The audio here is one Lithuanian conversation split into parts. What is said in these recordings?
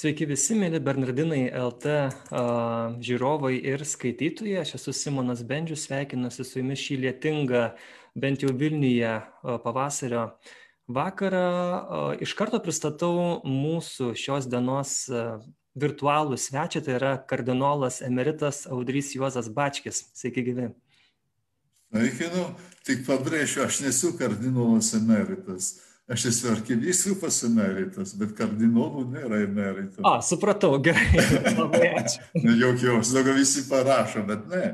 Sveiki visi, mėly Bernardinai LT uh, žiūrovai ir skaitytojai. Aš esu Simonas Bendžius, sveikinuosi su jumis šį lietingą, bent jau Vilniuje, uh, pavasario vakarą. Uh, iš karto pristatau mūsų šios dienos uh, virtualų svečią, tai yra kardinolas emeritas Audrys Juozas Bačkis. Sveiki gyvi. Sveikinu, tik pabrėšiu, aš nesu kardinolas emeritas Aš esu arkivyskupas emeritas, bet kardinolų nėra emeritas. A, supratau, gerai. Labai ačiū. Jokios, daugiau visi parašo, bet ne.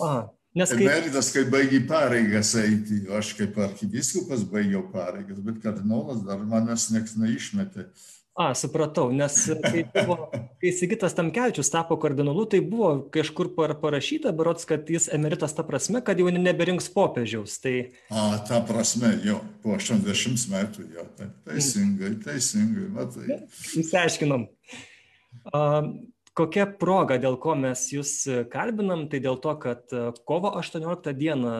A, nes kaip... Emeritas, kai baigi pareigas eiti, aš kaip arkivyskupas baigiau pareigas, bet kardinolas dar manęs nieks neišmetė. A, supratau, nes kai, buvo, kai Sigitas Tamkevičius tapo kardinolu, tai buvo kažkur parašyta, berots, kad jis emeritas ta prasme, kad jau neberinks popiežiaus. Tai... A, ta prasme, jo, po 80 metų, jo, tai, teisingai, teisingai, matai. Įsiaiškinom. Kokia proga, dėl ko mes jūs kalbinam, tai dėl to, kad kovo 18 dieną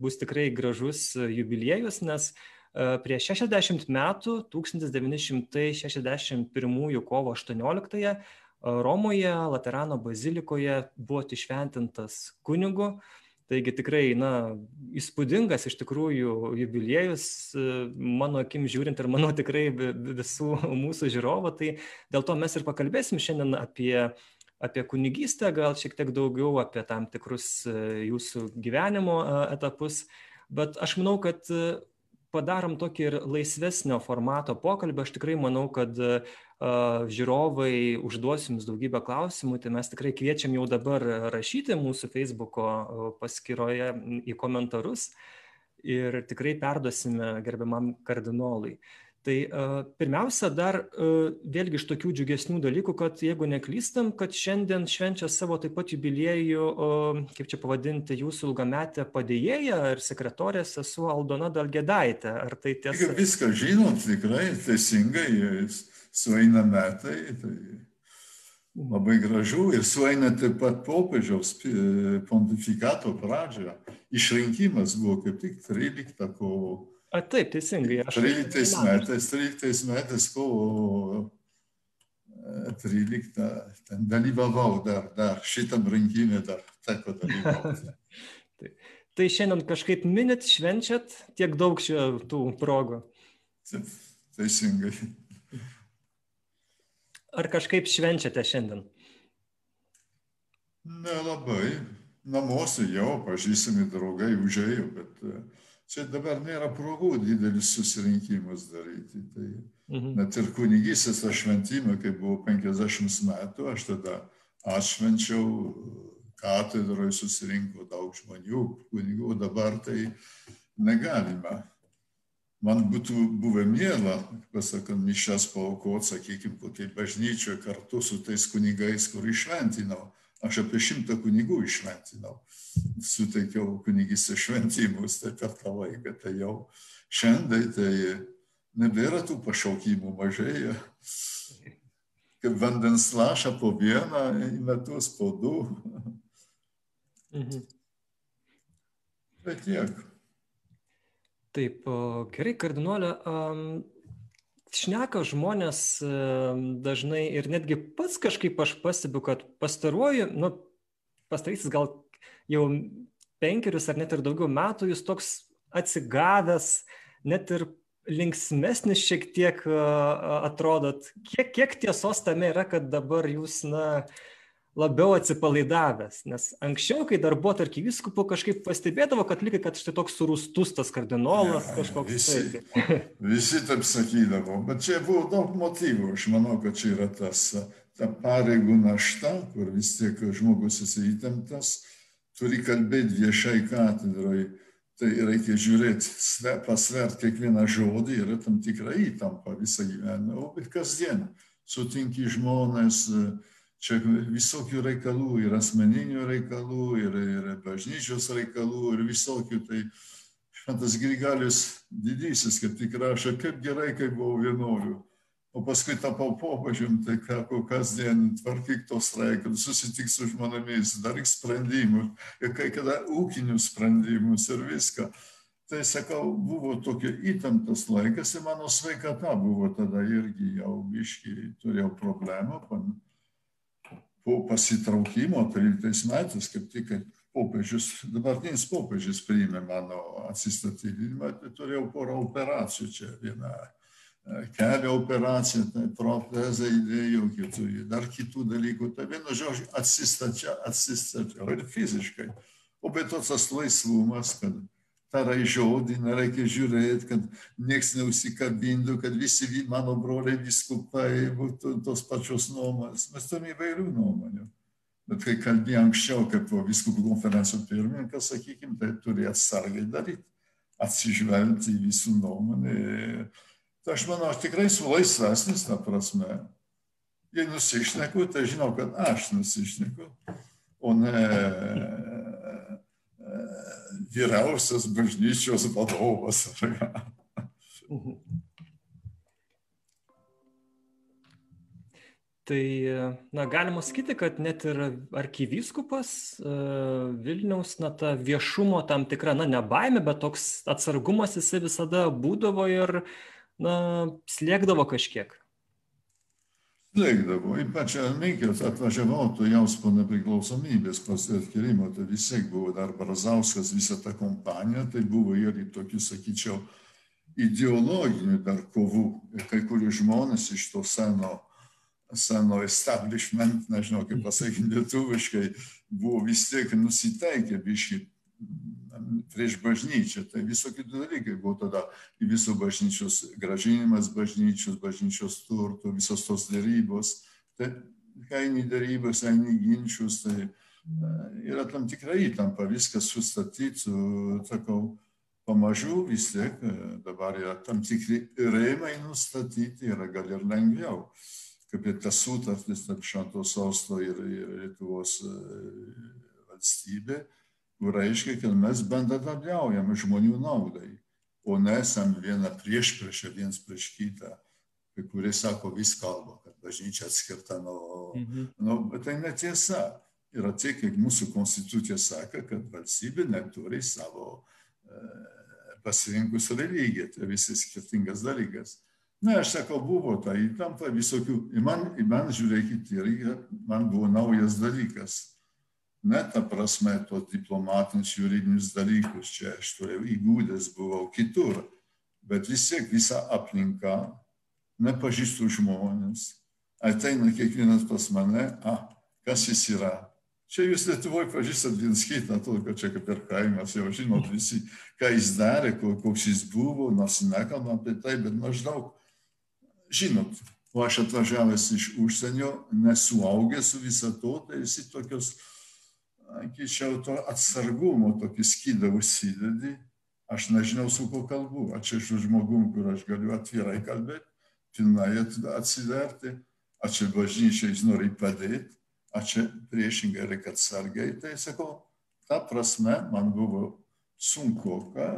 bus tikrai gražus jubiliejus, nes uh, Prieš 60 metų, 1961 kovo 18 Romoje, Laterano bazilikoje buvo išventintas kunigu. Taigi tikrai, na, įspūdingas iš tikrųjų jubiliejus, mano akim žiūrint ir manau tikrai visų mūsų žiūrovų. Tai dėl to mes ir pakalbėsim šiandien apie, apie kunigystę, gal šiek tiek daugiau apie tam tikrus jūsų gyvenimo etapus. Bet aš manau, kad padarom tokį ir laisvesnio formato pokalbį. Aš tikrai manau, kad žiūrovai užduos jums daugybę klausimų, tai mes tikrai kviečiam jau dabar rašyti mūsų Facebook'o paskyroje į komentarus ir tikrai perduosime gerbiamam kardinolui. Tai uh, pirmiausia, dar uh, vėlgi iš tokių džiugesnių dalykų, kad jeigu neklystam, kad šiandien švenčia savo taip pat jubiliejų, uh, kaip čia pavadinti, jūsų ilgametę padėjėją ir sekretorė sesuo Aldona Dalgėdaitė. Ar tai tiesa? Viską žinom, tikrai teisingai, sueina metai. Tai labai gražu ir sueina taip pat popiežiaus pontifikato pradžia. Išrinkimas buvo kaip tik 13 kovo A, taip, teisingai. Aš 13 metais, 13 metais kovo 13, ten dalyvavau dar, dar šitam rinkimė dar teko dalyvauti. tai, tai šiandien kažkaip minit, švenčiat tiek daug čia tų progų. Teisingai. Ar kažkaip švenčiate šiandien? Nelabai. Namuose jau pažįstami draugai užėjo, bet uh, čia dabar nėra progų didelis susirinkimus daryti. Tai mhm. net ir kunigysės šventimą, kai buvo 50 metų, aš tada atšvenčiau, katedroje susirinko daug žmonių, kunigų, dabar tai negalima. Man būtų buvę mėla, pasakant, mišęs paukoti, sakykime, kokiai bažnyčioje kartu su tais kunigais, kur išventinau aš apie šimtą kunigų išventinau, suteikiau kunigystės šventimus tai per tą laiką, tai jau šiandien tai nebėra tų pašaukimų mažėja. Kaip vandens laša po vieną į metus, po du. Mhm. Bet tiek. Taip, gerai, kardinolė. Um šneka žmonės dažnai ir netgi pats kažkaip aš pastebiu, kad pastaruoju, nu, pastaraisiais gal jau penkerius ar net ir daugiau metų jūs toks atsigavęs, net ir linksmesnis šiek tiek atrodot. Kiek, kiek tiesos tame yra, kad dabar jūs, na, uh, labiau atsipalaidavęs nes anksčiau kai dar buvot arkivyskupu kažkaip pastebėdavo kad lyg kad štai toks surūstus tas kardinolas kažkoks visi, visi taip sakydavo bet čia buvo daug motyvų. Aš manau kad čia yra tas ta pareigų našta kur vis tiek žmogus esi įtemptas turi kalbėti viešai katedroj. Tai reikia žiūrėti, pasvert kiekvieną žodį, yra tam tikra įtampa visą gyvenimą, o bet kasdien sutinki žmonės, uh, čia visokių reikalų, ir asmeninių reikalų, ir, ir bažnyčios reikalų, ir visokių. Tai šventas Grigalis didysis, kaip tik rašo, kaip gerai, kai buvau vienuoliu. O paskui tapau popiežium, tai kako kasdien tvarkyk tos reikalus, susitik su žmonėmis, daryk sprendimus, ir kai kada ūkinius sprendimus ir viską. Tai sakau, buvo tokia įtemptas laikas ir mano sveikata buvo tada irgi jau biški turėjau problemą. Po pasitraukimo 13 metais, kaip tik popiežius, dabartinis popiežius priėmė mano atsistatydinimą, tai turėjau porą operacijų čia vieną kelio operaciją, tai protezą įdėjau, kitų, dar kitų dalykų. Tai vienu žodžiu atsistačiau, atsistačiau ir fiziškai. O be to tas laisvumas, kad tarai žodį, nereikia žiūrėti, kad nieks neusikabintų, kad visi mano broliai viskupai būtų tos pačios nuomonės. Mes turime įvairių nuomonių. Bet kai kalbėjau anksčiau, kaip viskupų konferencijų pirmininkas, sakykime, tai turi atsargiai daryti, atsižvelgti į visų nuomonę. Tai aš manau, aš tikrai esu laisvesnis, ta prasme. Jei nusišneku, tai žinau, kad aš nusišneku, o ne vyriausias bažnyčios vadovas. Tai, na, galima sakyti, kad net ir arkivyskupas Vilniaus, na, ta viešumo tam tikra, na, ne baime, bet toks atsargumas jisai visada būdavo ir, na, slėgdavo kažkiek slėgdavo. Ypač Minkės atvažiavau, tu jaus po nepriklausomybės pasiatkirimo, tai vis tiek buvo dar Brazauskas, visa ta kompanija, tai buvo ir tokių, sakyčiau, ideologinių dar kovų. Ir kai kurie žmonės iš to seno, seno establishment, nežinau kaip pasakyti lietuviškai, buvo vis tiek nusiteikę biškai prieš bažnyčią. Tai visokie dalykai buvo tada į viso bažnyčios gražinimas bažnyčios, bažnyčios turtų, visos tos dėrybos. Tai kai eini dėrybos, eini ginčius, tai yra tam tikra įtampa, viskas sustatyti, su, sakau, pamažu vis tiek dabar yra tam tikri rėmai nustatyti, yra gal ir lengviau. Kaip ir tas sutartis tarp Švento Sosto ir, ir Lietuvos valstybė reiškia, kad mes bendradarbiaujame žmonių naudai, o nesam viena prieš priešą, viens prieš kitą. Kai kurie sako, vis kalba, kad bažnyčia atskirta nuo... Mhm. Nu, bet tai netiesa. Yra tiek, kiek mūsų konstitucija sako, kad valstybė neturi savo e, pasirinkus religiją. Tai visi skirtingas dalykas. Na, aš sakau, buvo ta įtampa visokių. Man, man žiūrėkit, irgi man buvo naujas dalykas ne ta prasme tos diplomatinius juridinius dalykus, čia aš turėjau įgūdęs buvau kitur, bet vis tiek visa aplinka, nepažįstu žmonės, ateina kiekvienas pas mane, a, kas jis yra. Čia jūs Lietuvoje pažįstat viens kitą, todėl čia kaip ir kaimas, jau žinot visi, ką jis darė, koks jis buvo, nors nekalbam apie tai, bet maždaug žinot. O aš atvažiavęs iš užsienio, nesuaugęs su viso to, tai visi tokios sakyčiau, to atsargumo tokį skydą užsidedi, aš nežinau, su kuo kalbu. Ar čia su žmogum, kur aš galiu atvirai kalbėti, pilnai atsiverti, ar čia bažnyčiai nori padėti, ar čia priešingai reikia atsargiai. Tai sakau, ta prasme man buvo sunku, ką,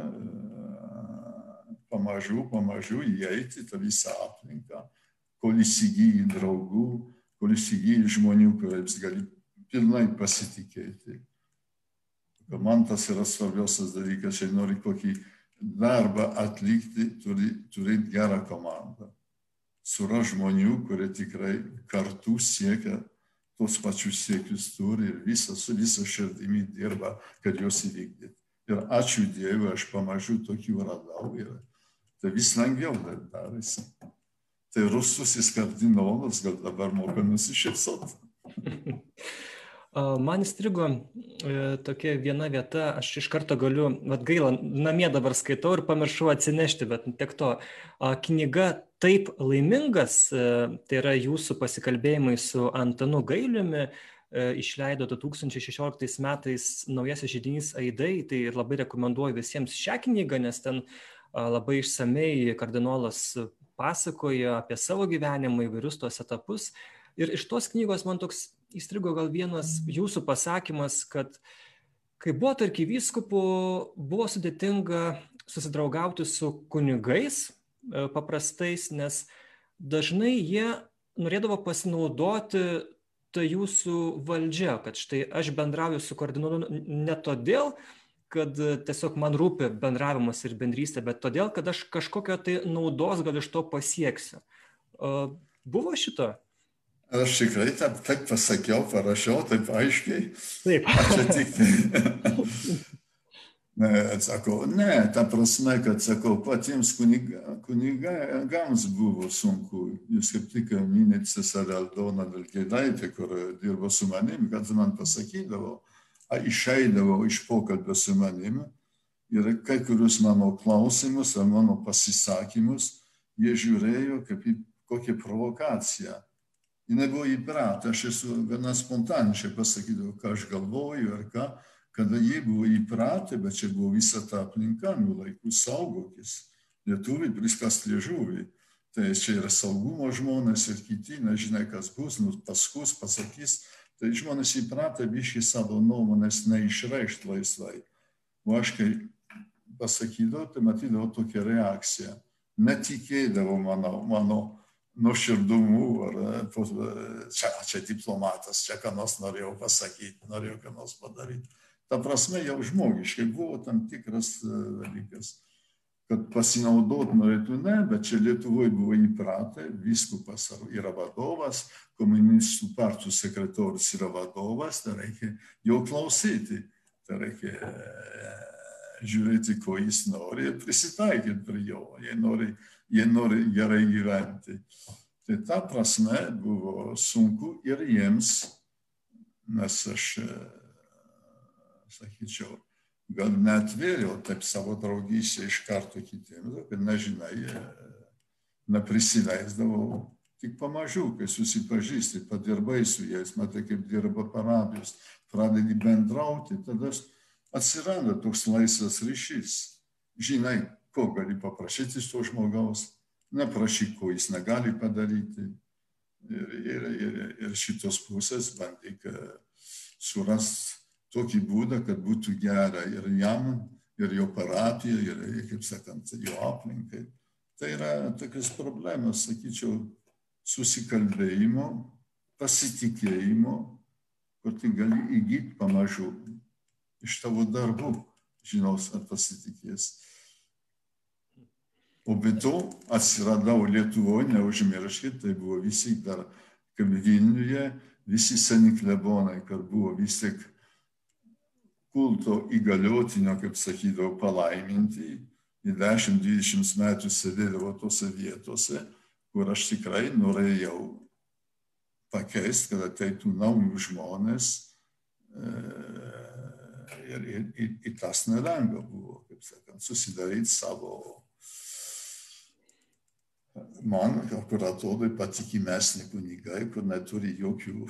pamažu, pamažu įeiti tą visą aplinką, kol įsigyji draugų, kol įsigyji žmonių, kuriems gali pilnai pasitikėti. Man tas yra svarbiausias dalykas, jei nori kokį darbą atlikti, turi turėti gerą komandą. Sura žmonių, kurie tikrai kartu siekia tos pačius siekius turi ir visą su visą širdimi dirba, kad juos įvykdyti. Ir ačiū Dievui, aš pamažu tokių radau ir tai vis lengviau darėsi. Tai rususis kardinolas gal dabar moka nusišypsoti. Man įstrigo e, tokia viena vieta, aš iš karto galiu, vad gaila, namie dabar skaitau ir pamiršau atsinešti, bet tiek to. Knyga Taip laimingas, e, tai yra jūsų pasikalbėjimai su Antanu Gailiumi, e, išleido 2016 metais naujasis žydinys Aidai, tai labai rekomenduoju visiems šią knygą, nes ten labai išsamei kardinolas pasakoja apie savo gyvenimą, įvairius tuos etapus. Ir iš tos knygos man toks įstrigo gal vienas jūsų pasakymas, kad kai buvo arkivyskupu, buvo sudėtinga susidraugauti su kunigais e, paprastais, nes dažnai jie norėdavo pasinaudoti ta jūsų valdžia, kad štai aš bendrauju su kardinolu ne todėl, kad tiesiog man rūpi bendravimas ir bendrystė, bet todėl, kad aš kažkokio tai naudos gal iš to pasieksiu. Buvo šito? Aš tikrai taip, taip pasakiau, parašiau, taip aiškiai. Taip. Aš tik. Ne, sakau, ne, ta prasme, kad, sakau, patiems kuniga, kunigams buvo sunku. Jūs kaip tik minėt seserę Aldoną Dalkėdaitę, kur dirbo su manim, kad man pasakydavo, išeidavo iš pokalbio su manim ir kai kurius mano klausimus ar mano pasisakymus jie žiūrėjo kaip į kokią provokaciją. Jie nebuvo įpratę, aš esu gana spontaniškai pasakydavau, ką aš galvoju ar ką kada jie buvo įpratę, bet čia buvo visa ta aplinka, nuo laikų saugokis. Lietuviai priskas liežuviai. Tai čia yra saugumo žmonės ir kiti, nežinai, kas bus, nu, paskus pasakys. Tai žmonės įpratę biškai savo nuomonės neišreikšti laisvai. O aš kai pasakydavau, tai matydavau tokią reakciją. Netikėdavau mano, mano nuoširdumu, ar čia, čia diplomatas, čia ką nors norėjau pasakyti, norėjau ką nors padaryti. Ta prasme, jau žmogiškai buvo tam tikras e, dalykas, kad pasinaudot norėtų ne, bet čia Lietuvoje buvo įpratę, viskupas yra vadovas, komunistų partijų sekretorius yra vadovas, tai reikia jo klausyti, tai reikia e, žiūrėti, ko jis nori ir prisitaikyti prie jo, jie nori, jie nori gerai gyventi. Tai ta prasme buvo sunku ir jiems, nes aš e, sakyčiau, gal netvėriau taip savo draugystę iš karto kitiems, kad nežinai, neprisileisdavau. Tik pamažu, kai susipažįsti, padirbai su jais, matai, kaip dirba parapijos, pradedi bendrauti, tada atsiranda toks laisvas ryšys. Žinai, ko gali paprašyti iš to žmogaus, neprašyk, ko jis negali padaryti. Ir, ir, ir, ir šitos pusės bandyk surasti tokį būdą, kad būtų gera ir jam, ir jo parapijai, ir, kaip sakant, jo aplinkai. Tai yra tokios problemos, sakyčiau, susikalbėjimo, pasitikėjimo, kur tu gali įgyti pamažu iš tavo darbų, žinos, ar pasitikės. O be to atsiradau Lietuvoje, neužmirškit, tai buvo visi dar, kaip Vilniuje, visi seni klebonai, kad buvo vis tik kulto įgaliotinio, kaip sakydavo, palaiminti. Ir 10-20 metų sėdėdavo tose vietose, kur aš tikrai norėjau pakeisti, kad ateitų naujų žmonės. E, ir, ir, ir, ir tas nelengva buvo, kaip sakant, susidaryti savo, man, kur atrodo patikimesni kunigai, kur neturi jokių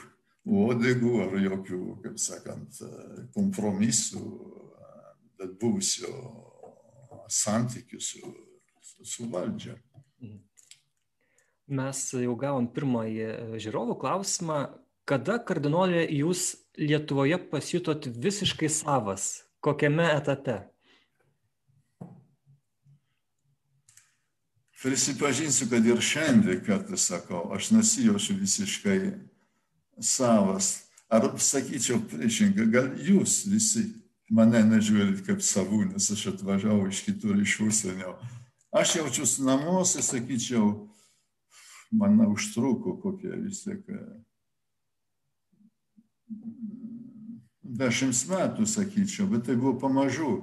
uodegų ar jokių, kaip sakant, kompromisų, bet buvusio santykių su, su valdžia. Mes jau gavom pirmąjį e, žiūrovų klausimą. Kada kardinolė jūs Lietuvoje pasijutot visiškai savas? Kokiame etape? Prisipažinsiu, kad ir šiandien kartais sakau, aš nesijaučiu visiškai savas. Ar sakyčiau priešingai, gal jūs visi mane nežiūrit kaip savų, nes aš atvažiavau iš kitur, iš užsienio. Aš jaučiuosi namuose, sakyčiau, man užtruko kokie vis tiek dešimt metų, sakyčiau, bet tai buvo pamažu.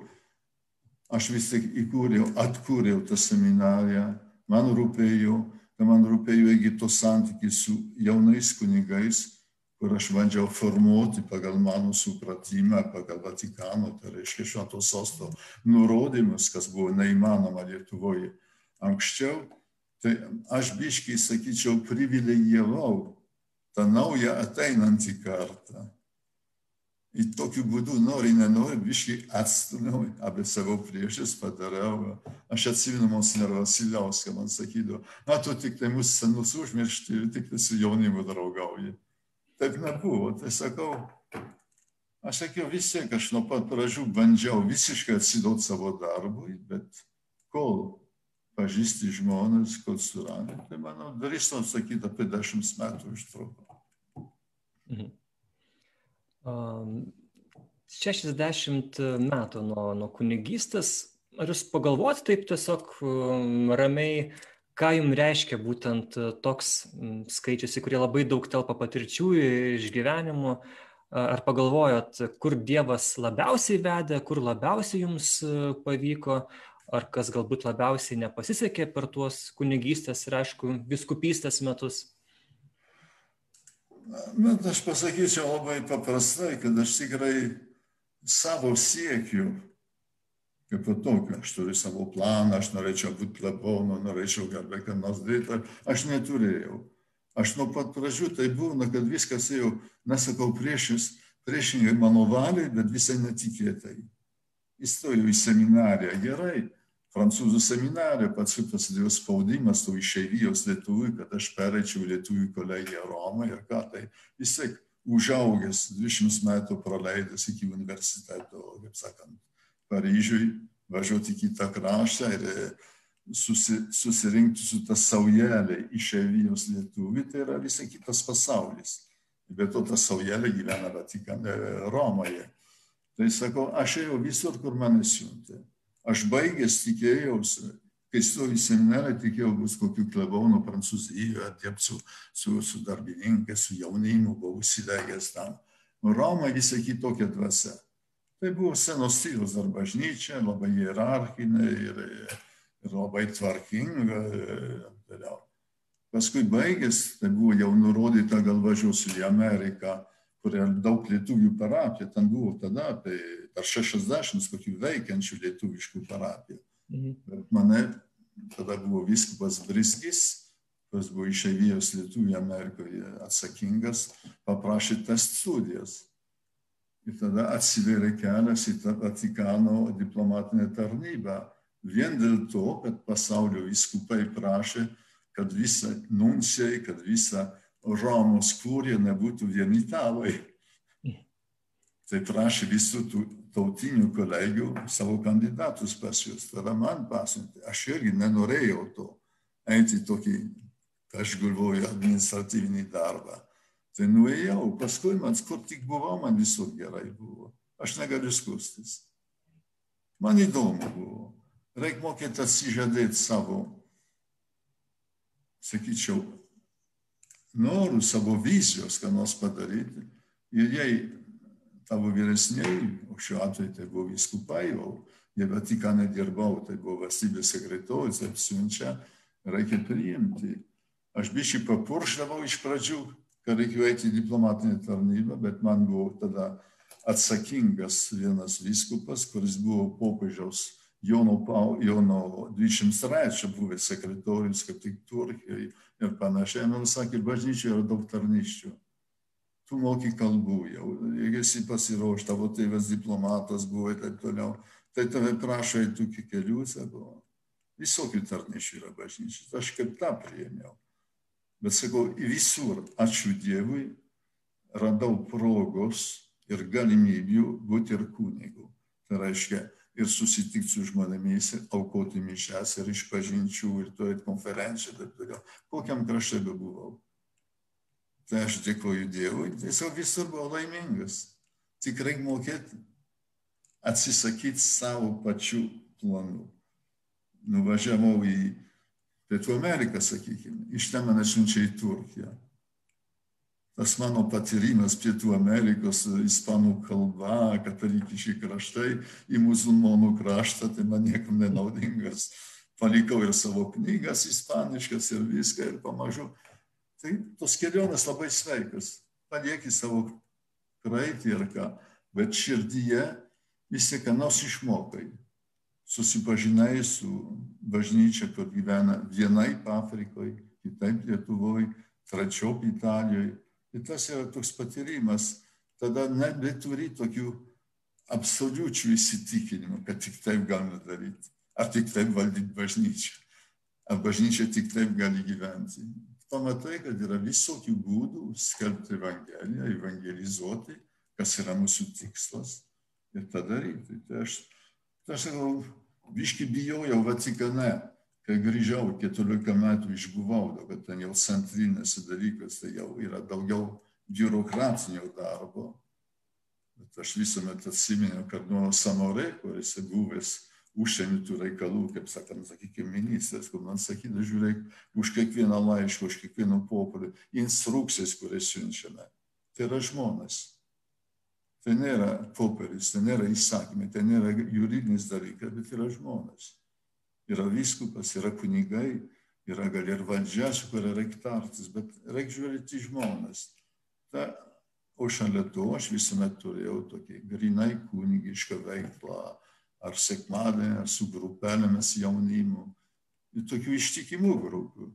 Aš vis tik įkūriau, atkūriau tą seminariją, man rūpėjo, man rūpėjo tos santykiai su jaunais kunigais, kur aš bandžiau formuoti pagal mano supratimą, pagal Vatikano, tai reiškia švento sosto nurodymus, kas buvo neįmanoma Lietuvoje anksčiau, tai aš biškai, sakyčiau, privilegijavau tą naują ateinantį kartą. Ir tokiu būdu, nori, nenori, biškai atstumiau, apie savo priešus padariau. Aš atsimenu Monsignor Vasiliauską, man sakydavo, na, tu tik tai mūsų senus užmiršti ir tik tai su jaunimu draugauji taip nebuvo. Tai sakau, aš sakiau vis tiek, aš nuo pat pradžių bandžiau visiškai atsidoti savo darbui, bet kol pažįsti žmonės, kol surandi, tai manau, drįstu atsakyti apie dešimt metų užtruko. Mhm. Um, 60 metų nuo, nuo kunigystės, ar jūs pagalvojate taip tiesiog ramiai, ką jums reiškia būtent toks skaičius, į kurį labai daug telpa patirčių, išgyvenimų, ar pagalvojot, kur Dievas labiausiai vedė, kur labiausiai jums pavyko, ar kas galbūt labiausiai nepasisekė per tuos kunigystės ir, aišku, viskupystės metus? Bet aš pasakyčiau labai paprastai, kad aš tikrai savo siekiu, kaip tokio, aš turiu savo planą, aš norėčiau būti klebonu, norėčiau garbę ką nors daryti, aš neturėjau. Aš nuo pat pradžių tai būna, kad viskas jau, nesakau priešis, priešingai mano valiai, bet visai netikėtai. Įstojau į seminariją gerai, prancūzų seminarė, paskui prasidėjo spaudimas tų išeivijos lietuvių, kad aš pereičiau lietuvių kolegiją Romą ir ką tai vis tiek užaugęs, 20 metų praleidęs iki universiteto, kaip sakant, Paryžiui, važiuoti į kitą kraštą ir e, susi, susirinkti su tą saujelė išeivijos lietuvių, tai yra visai kitas pasaulis. Bet to ta saujelė gyvena Vatikane, Romoje. Tai sakau, aš ėjau visur, kur mane siuntė. Aš baigęs tikėjausi, kai stojau į seminarą, tikėjau bus kokių klebonų Prancūzijoje, dirbti su, su, su darbininkais, su jaunimu, buvau įsilegęs tam. Roma visai kitokia dvasia. Tai buvo senos stilius dar bažnyčia, labai hierarchinė ir, ir labai tvarkinga. Vėliau. Paskui baigęs, tai buvo jau nurodyta, gal važiuosiu į Ameriką kur yra daug lietuvių parapijų, ten buvo tada apie per 60 kokių veikiančių lietuviškų parapijų. Mhm. Bet mane tada buvo viskupas Briskis, kuris buvo išeivijos lietuvių Amerikoje atsakingas, paprašė test studijas. Ir tada atsiverė kelias į tą Vatikano diplomatinę tarnybą. Vien dėl to, kad pasaulio viskupai prašė, kad visa nuncijai, kad visa Romos kūrė nebūtų vien italai. Tai prašė visų tų tautinių kolegių savo kandidatus pas juos. Tada man pasiuntė. Aš irgi nenorėjau to eiti tokį, aš galvoju, administratyvinį darbą. Tai nuėjau, paskui man, kur tik buvau, man visur gerai buvo. Aš negaliu skustis. Man įdomu buvo. Reikia mokėti atsižadėti savo, sakyčiau, norų, savo vizijos, ką nors padaryti. Ir jei tavo vyresniai, o šiuo atveju tai buvo viskupai, o jie Vatikane dirbau, tai buvo valstybės sekretorius, taip siunčia, reikia priimti. Aš biškai papuršdavau iš pradžių, kad reikėjo eiti į diplomatinę tarnybą, bet man buvo tada atsakingas vienas viskupas, kuris buvo popiežiaus Jono, Jono 23 buvęs sekretorius, kaip tik Turkijoje ir panašiai. Man sakė, bažnyčioje yra daug tarnyščių. Tu moki kalbų jau, jeigu esi pasiruošęs, tavo tėvas diplomatas buvo ir taip toliau, tai tave prašo į tų kelių, sako, visokių tarnyščių yra bažnyčios. Aš kaip tą priėmiau. Bet sakau, visur, ačiū Dievui, radau progos ir galimybių būti ir kunigu. Tai reiškia, ir susitikti su žmonėmis, aukoti mišes ir išpažinčių ir turėti konferenciją ir taip toliau. Kokiam krašte be buvau. Tai aš dėkoju Dievui, tiesiog visur buvau laimingas. Tikrai mokėti atsisakyti savo pačių planų. Nuvažiavau į Pietų Ameriką, sakykime, iš ten mane siunčia į Turkiją tas mano patyrimas Pietų Amerikos, ispanų kalba, katalikiški kraštai į musulmonų kraštą, tai man niekam nenaudingas. Palikau ir savo knygas ispaniškas ir viską ir pamažu. Tai tos kelionės labai sveikas. Palieki savo praeitį ir ką, bet širdyje vis tiek ką nors išmokai. Susipažinai su bažnyčia, kur gyvena vienaip Afrikoje, kitaip Lietuvoje, trečiop Italijoje Ir tas yra toks patyrimas, tada nebeturi tokių absoliučių įsitikinimų, kad tik taip galima daryti. Ar tik taip valdyti bažnyčią. Ar bažnyčia tik taip gali gyventi. Pamatai, kad yra visokių būdų skelbti Evangeliją, evangelizuoti, kas yra mūsų tikslas ir tą daryti. Tai aš, tai aš sakau, biški bijojau Vatikane kai grįžau, 14 metų išbuvau, kad ten jau centrinėse dalykas, tai jau yra daugiau biurokratinio darbo. Bet aš visuomet atsimenu, kad nuo Samorė, kuris buvęs užsienio tų reikalų, kaip sakant, sakykime, ministras, kur man sakydavo, žiūrėk, už kiekvieną laišką, už kiekvieną populį, instrukcijas, kurias siunčiame. Tai yra žmonės. Tai nėra popierius, tai nėra įsakymai, tai nėra juridinis dalykas, bet yra žmonės. Yra viskupas, yra kunigai, yra gal ir valdžia, su kuria reikia tartis, bet reikia žiūrėti žmonės. Ta, o šalia to aš visuomet turėjau tokį grinai kunigišką veiklą, ar sekmadienį, ar su grupelėmis jaunimų. Ir tokių ištikimų grupių.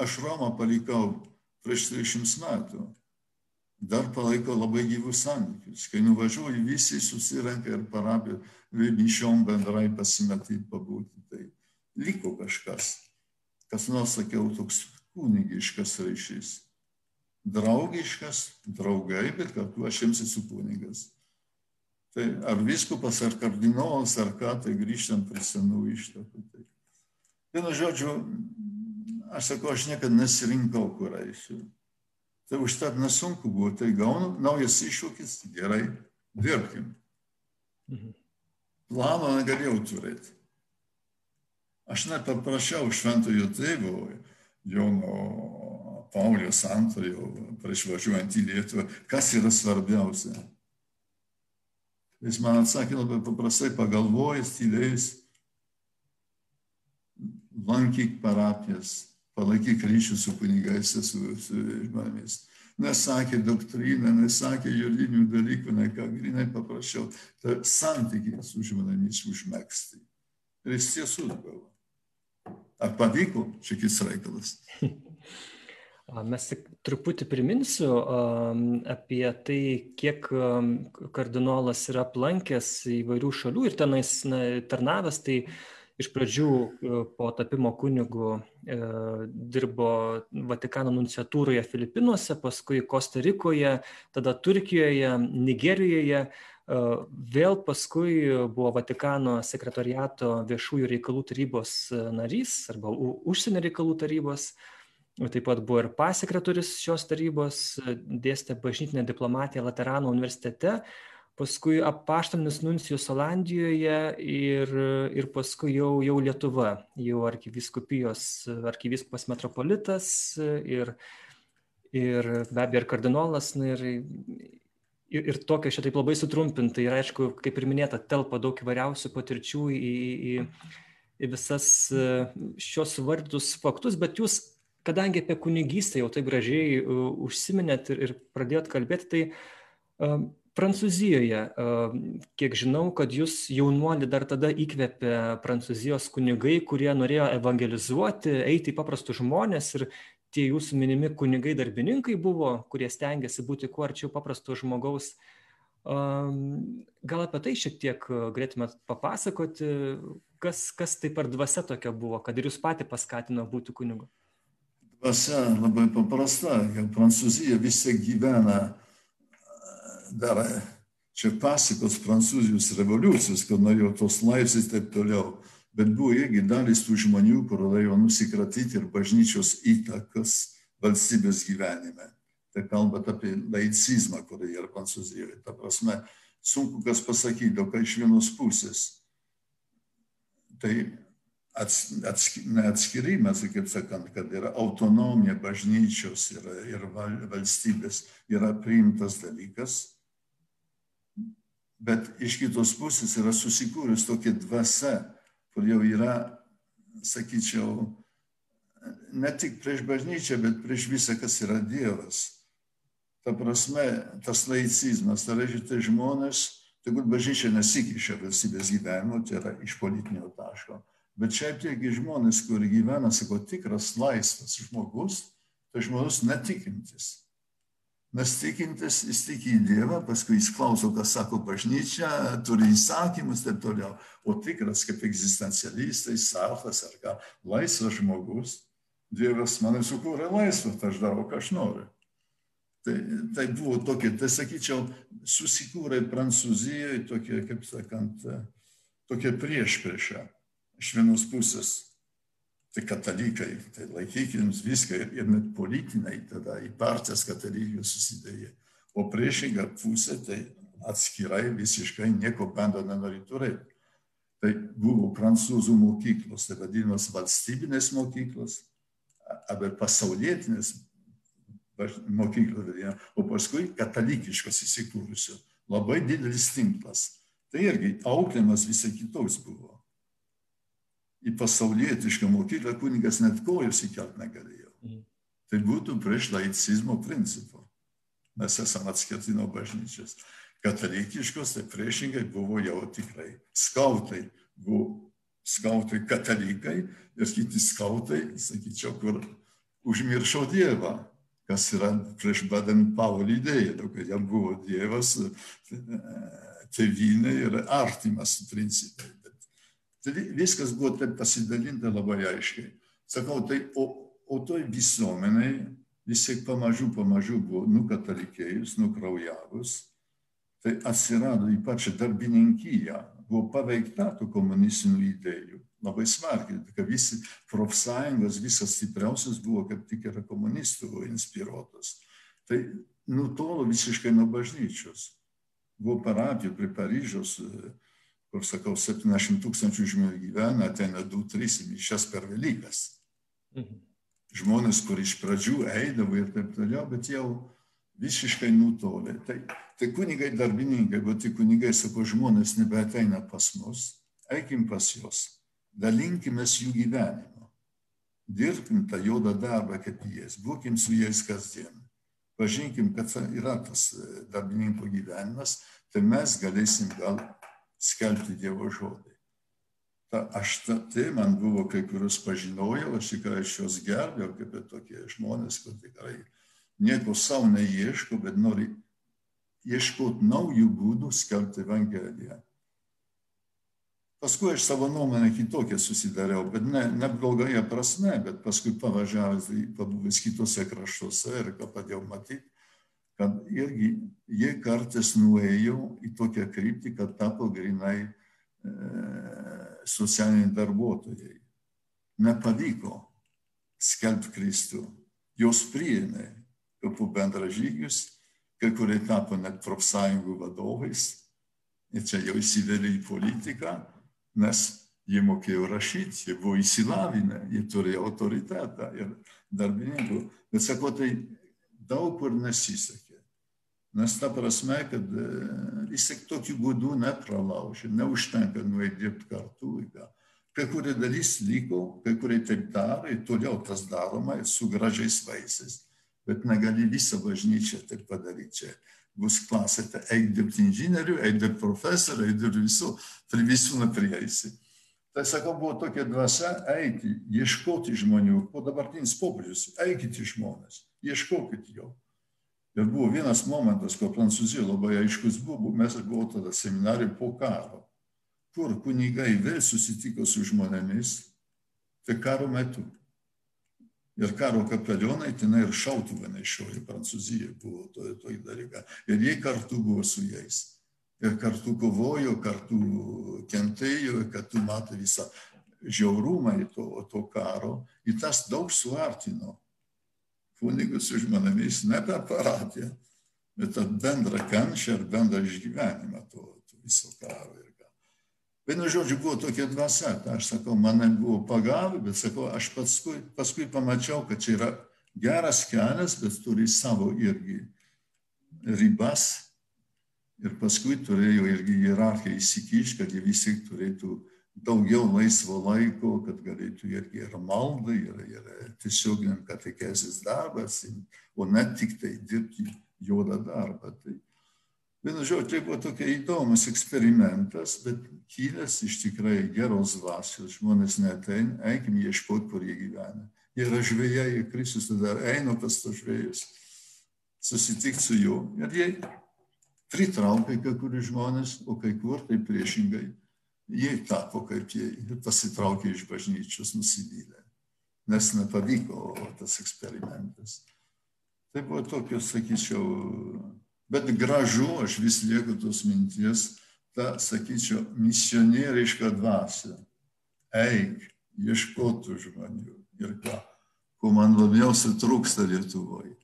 Aš Romą palikau prieš 30 metų. Dar palaikau labai gyvus santykius. Kai nuvažiuoju, visi susirenka ir parapija mišiom bendrai pasimatyti, pabūti. Tai liko kažkas. Kas nors sakiau, toks kunigiškas ryšys. Draugiškas, draugai, bet kartu aš jiems esu kunigas. Tai ar viskupas, ar kardinolas, ar ką, tai grįžtant prie senų ištakų. Tai. Vienu žodžiu, aš sakau, aš niekada nesirinkau, kur eisiu. Tai užtat nesunku buvo, tai gaunu naujas iššūkis, gerai, dirbkim. Mhm. Plano negalėjau turėti. Aš net paprašiau šventojo tėvo Jono Paulius antrojo prieš važiuojant į Lietuvą, kas yra svarbiausia. Jis man atsakė labai paprastai, pagalvojęs, tylėjęs, lankyk parapijas, palaikyk ryšį su kunigais, su, su žmonėmis. Nesakė doktriną, nesakė juridinių dalykų, ne ką, grinai paprašiau, tą santykį su žmonėmis užmėgsti. Ir jis tiesų buvo. Ar pavyko, kis reikalas. Mes tik truputį priminsiu apie tai, kiek kardinolas yra aplankęs įvairių šalių ir tenais na, tarnavęs. Tai iš pradžių e, po tapimo kunigu e, dirbo Vatikano nunciatūroje Filipinuose, paskui Kostarikoje, tada Turkijoje, Nigerijoje. E, vėl paskui buvo Vatikano sekretoriato viešųjų reikalų tarybos narys arba užsienio reikalų tarybos Taip pat buvo ir pasekretorius šios tarybos, dėstė bažnytinę diplomatiją Laterano universitete, paskui apaštalinis nuncijus Olandijoje ir, ir paskui jau, jau Lietuva, jau arkiviskupijos, arkiviskupas metropolitas ir, ir be abejo ir kardinolas. Na, ir, ir, ir tokia šitai labai sutrumpinta ir aišku, kaip ir minėta, telpa daug įvairiausių patirčių į, į, į visas šios vardytus faktus, bet jūs kadangi apie kunigystę jau taip gražiai uh, užsiminėt ir, ir pradėjot kalbėti, tai uh, Prancūzijoje, kiek žinau, kad jūs jaunuolį dar tada įkvėpė prancūzijos kunigai, kurie norėjo evangelizuoti, eiti į paprastus žmonės ir tie jūsų minimi kunigai darbininkai buvo, kurie stengiasi būti kuo arčiau paprasto žmogaus. Gal apie tai šiek tiek uh, galėtumėt papasakoti, kas, kas tai per dvasia tokia buvo, kad ir jūs pati paskatino būti kunigu? dvasia labai paprasta, kad Prancūzija visi gyvena dar čia pasikos Prancūzijos revoliucijos, kad norėjo tos laisvės ir taip toliau. Bet buvo irgi dalis tų žmonių, kur norėjo nusikratyti ir bažnyčios įtakas valstybės gyvenime. Tai kalbant apie laicizmą, kurį yra Prancūzijoje. Ta prasme, sunku kas pasakyti, o kai iš vienos pusės. Tai ats, ats, neatskirimas, kaip sakant, kad yra autonomija bažnyčios ir, ir valstybės yra priimtas dalykas, bet iš kitos pusės yra susikūrus tokia dvasia, kur jau yra, sakyčiau, ne tik prieš bažnyčią, bet prieš visą, kas yra Dievas. Ta prasme, tas laicizmas, tai reiškia, tai žmonės, tegul bažnyčia nesikiša valstybės gyvenimo, tai yra iš politinio taško Bet šiaip tiegi žmonės, kurie gyvena, sako, tikras laisvas žmogus, tai žmogus netikintis. Nes tikintis, jis tiki į Dievą, paskui jis klauso, kas sako bažnyčia, turi įsakymus ir toliau. O tikras kaip egzistencialistai, savas ar ką, laisvas žmogus, Dievas mane sukūrė laisvą, tai aš darau, ką aš noriu. Tai, tai buvo tokia, tai sakyčiau, susikūrė Prancūzijoje tokia, kaip sakant, tokia prieš priešą iš vienos pusės tai katalikai, tai laikykim viską ir net politiniai tada į partijas katalikų susidėjo. O priešinga pusė tai atskirai visiškai nieko bendro nenori turėti. Tai buvo prancūzų mokyklos, tai vadinamas valstybinės mokyklos, arba pasaulietinės mokyklos, o paskui katalikiškos įsikūrusios. Labai didelis tinklas. Tai irgi auklėjimas visai kitoks buvo. Į pasaulietišką mokyklą kunigas net kojos įkelt negalėjo. Mhm. Tai būtų prieš laicizmo principą. Mes esame atskirti nuo bažnyčios katalikiškos, tai priešingai buvo jau tikrai skautai. Buvo skautai katalikai ir kiti skautai, sakyčiau, kur užmiršo Dievą, kas yra prieš Baden Paulį idėją, kad jam buvo Dievas, tėvynė ir artimas principai. Tai viskas buvo taip pasidalinta labai aiškiai. Sakau, tai o, o toj visuomeniai vis tiek pamažu, pamažu buvo nukatalikėjus, nukraujavus tai atsirado ypač darbininkija, buvo paveikta tų komunistinių idėjų labai smarkiai, kad visi profsąjungos, visas stipriausias buvo kaip tik yra komunistų inspiruotas. Tai nutolo visiškai nuo bažnyčios. Buvo parapijų prie Paryžiaus, kur, sakau, 70 tūkstančių žmonių gyvena, ateina 2-3 mišes per Velykas. Mhm. Žmonės, kur iš pradžių eidavo ir taip toliau, bet jau visiškai nutolę. Tai, tai kunigai darbininkai, bet tai kunigai sako, žmonės nebeateina pas mus, eikim pas juos, dalinkimės jų gyvenimu, dirbkim tą juodą darbą kaip jais, būkim su jais kasdien, pažinkim, kad yra tas e, darbininko gyvenimas, tai mes galėsim gal skelbti Dievo žodį. Ta, aš ta, tai man buvo kai kurios pažinojau, aš tikrai aš juos gerbėjau kaip tokie žmonės, kad tikrai nieko savo neieško, bet nori ieškoti naujų būdų skelbti Evangeliją. Paskui aš savo nuomonę kitokią susidariau, bet ne, ne blogoje prasme, bet paskui pavažiavęs, pabuvęs kitose kraštuose ir ką padėjau matyti, kad irgi jie kartais nuėjo į tokią kryptį, kad tapo grinai e, socialiniai darbuotojai. Nepavyko skelbti Kristų. Jos priėmė, kapų bendražygius, kai kurie tapo net profsąjungų vadovais. Ir čia jau įsivelė į politiką, nes jie mokėjo rašyti, jie buvo įsilavinę, jie turėjo autoritetą ir darbininkų. Bet sako, tai daug kur nesisekė. Nes ta prasme, kad e, vis tik tokiu būdu nepralaužė, neužtenka nueiti dirbti kartu. Kai kurie dalis liko, kai kurie taip daro toliau tas daroma su gražiais vaisiais bet negali visą bažnyčią taip padaryti. Čia bus klasė, tai eik dirbti inžinierių, eik dirbti profesorių, eik dirbti visų, prie visų neprieisi. Tai sakau, buvo tokia dvasia eiti, ieškoti žmonių, po dabartinis popiežius, eikite žmonės, ieškokit jo. Ir buvo vienas momentas, ko Prancūzija labai aiškus buvo, mes buvome tada seminarijai po karo, kur kunigai vėl susitiko su žmonėmis, tai karo metu ir karo kapelionai tenai ir šautuvą nešiojo, Prancūzija buvo to, to dalyką. Ir jie kartu buvo su jais. Ir kartu kovojo, kartu kentėjo, kartu matė visą žiaurumą to, to karo. Ir tas daug suartino kunigus su žmonėmis, ne per paradiją, bet tą bendrą kančią ir bendrą išgyvenimą to, to viso karo. Vienu žodžiu, buvo tokia dvasia, tai aš sakau, mane buvo pagavę, bet sakau, aš paskui, paskui pamačiau, kad čia yra geras kelias, bet turi savo irgi ribas. Ir paskui turėjo irgi hierarchija įsikišti, kad jie visi turėtų daugiau laisvo laiko, kad galėtų irgi ir maldai, ir, ir tiesioginiam katekezės darbas, o ne tik tai dirbti juodą darbą. Tai, Vienu žodžiu, tai buvo tokia įdomus eksperimentas, bet kilęs iš tikrai geros dvasios, žmonės neteina, eikim ieškoti, kur jie gyvena. Jie yra žvėjai, Kristus tada eina pas tos žvėjus, susitikti su juo. Ir jie pritraukia kai kurių žmonės, o kai kur tai priešingai. Jie tapo kaip jie ir pasitraukė iš bažnyčios nusivylę, nes nepavyko tas eksperimentas. Tai buvo tokios, sakyčiau, Bet gražu, aš vis lieku tos minties, ta, sakyčiau, misionieriška dvasia. Eik, ieškotų žmonių. Ir ką, ko man labiausiai trūksta Lietuvoje.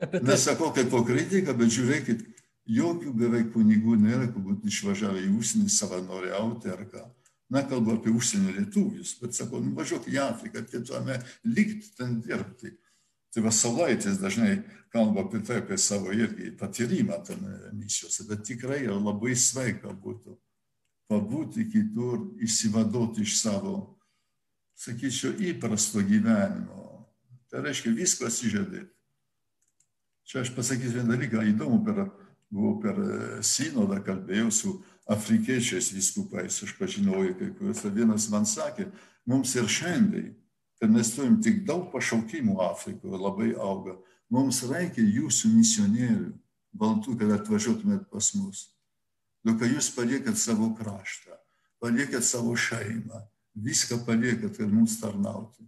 Tai... Nesakau kaip po kritiką, bet žiūrėkit, jokių beveik kunigų nėra, kad būtų išvažiavę į užsienį savanoriauti ar ką. Na, kalbu apie užsienio lietuvius, bet sakau, nu, važiuok į Afriką, kituome likti ten dirbti. Tai va Saulaitis dažnai kalba apie tai, apie savo irgi patyrimą ten misijose, bet tikrai labai sveika būtų pabūti kitur, įsivaduoti iš savo, sakyčiau, įprasto gyvenimo. Tai reiškia viską atsižadėti. Čia aš pasakysiu vieną dalyką įdomu, per, buvau per sinodą, kalbėjau su afrikiečiais viskupais, aš pažinojau kai kuriuos, vienas man sakė, mums ir šiandien, kad mes turim tik daug pašaukimų Afrikoje, labai auga, mums reikia jūsų misionierių, baltų, kad atvažiuotumėt pas mus. Nu, kai jūs paliekat savo kraštą, paliekat savo šeimą, viską paliekat, kad mums tarnauti.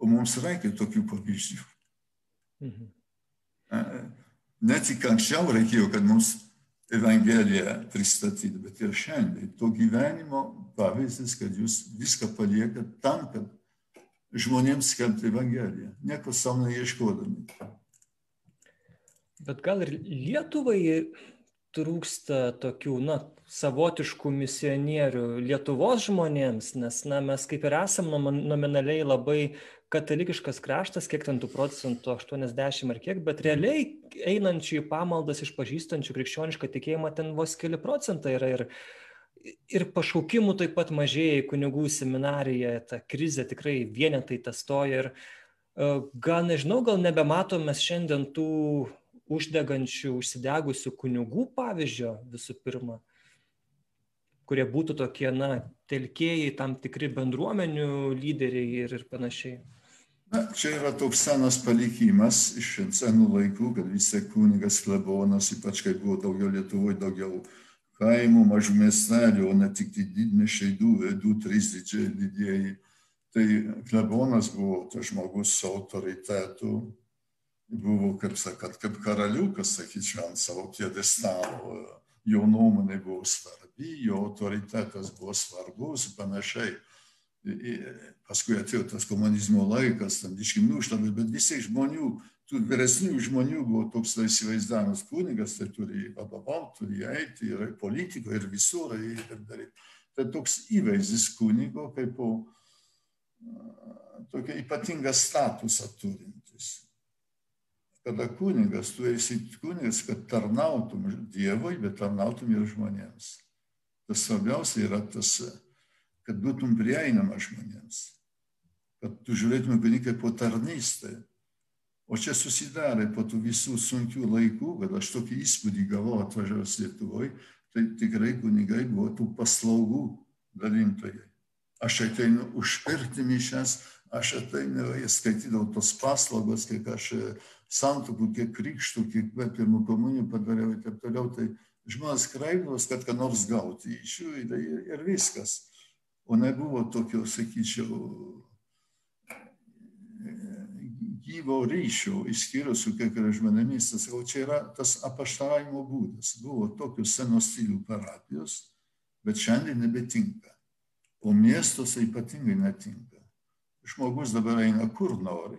O mums reikia tokių pavyzdžių. Mhm. Ne tik anksčiau reikėjo, kad mums Evangeliją pristatyti, bet ir šiandien. To gyvenimo pavyzdys, kad jūs viską paliekat tam, kad žmonėms skelbti Evangeliją, nieko savo neieškodami. Bet gal ir Lietuvai trūksta tokių, na, savotiškų misionierių Lietuvos žmonėms, nes, na, mes kaip ir esam nominaliai labai katalikiškas kraštas, kiek ten tų procentų, 80 ar kiek, bet realiai einančių į pamaldas išpažįstančių krikščionišką tikėjimą ten vos keli procentai yra ir, ir pašaukimų taip pat mažėja į kunigų seminariją, ta krizė tikrai vienetai tas stoja ir e, gal nežinau, gal nebematome šiandien tų uždegančių, užsidegusių kunigų pavyzdžio visų pirma, kurie būtų tokie, na, telkėjai, tam tikri bendruomenių lyderiai ir, ir panašiai. Na, čia yra toks senas palikimas iš senų laikų, kad vis tiek kunigas klebonas, ypač kai buvo daugiau Lietuvoje, daugiau kaimų, mažų miestelių, o ne tik didmešiai, du, du, trys didžiai didieji. Tai klebonas buvo tas žmogus su autoritetu, buvo, kaip sakant, kaip karaliukas, sakyčiau, ant savo piedestalo. Jo nuomonė buvo svarbi, jo autoritetas buvo svarbus ir panašiai. Paskui atėjo tas komunizmo laikas, tam iškim nuštamas, bet visi žmonių, tų vyresnių žmonių buvo toks tai įsivaizdavimas, kunigas tai turi vadovauti, turi eiti ir politikoje, ir visur, ir daryti. Tai toks įvaizdis kunigo kaip po tokia ypatingą statusą turintis kada kunigas, tu esi kunigas, kad tarnautum Dievui, bet tarnautum ir žmonėms. Tas svarbiausia yra tas, kad būtum prieinamas žmonėms, kad tu žiūrėtum kunigą po tarnystę. O čia susidarė po tų visų sunkių laikų, kad aš tokį įspūdį gavau atvažiavęs Lietuvoje, tai tikrai kunigai buvo tų paslaugų dalintojai. Aš ateinu užpirkti mišęs, aš ateinu, skaitydavau tos paslaugos, kiek aš santokų, kiek krikštų, kiek pirmų komunijų padariau ir taip toliau, tai žmonės kreipdavos, kad ką nors gauti iš jų ir, ir viskas. O nebuvo tokio, sakyčiau, gyvo ryšio, išskyrus su kiekvienais žmonėmis. O čia yra tas apaštaravimo būdas. Buvo tokios senos stilių parapijos, bet šiandien nebetinka. O miestuose ypatingai netinka. Žmogus dabar eina kur nori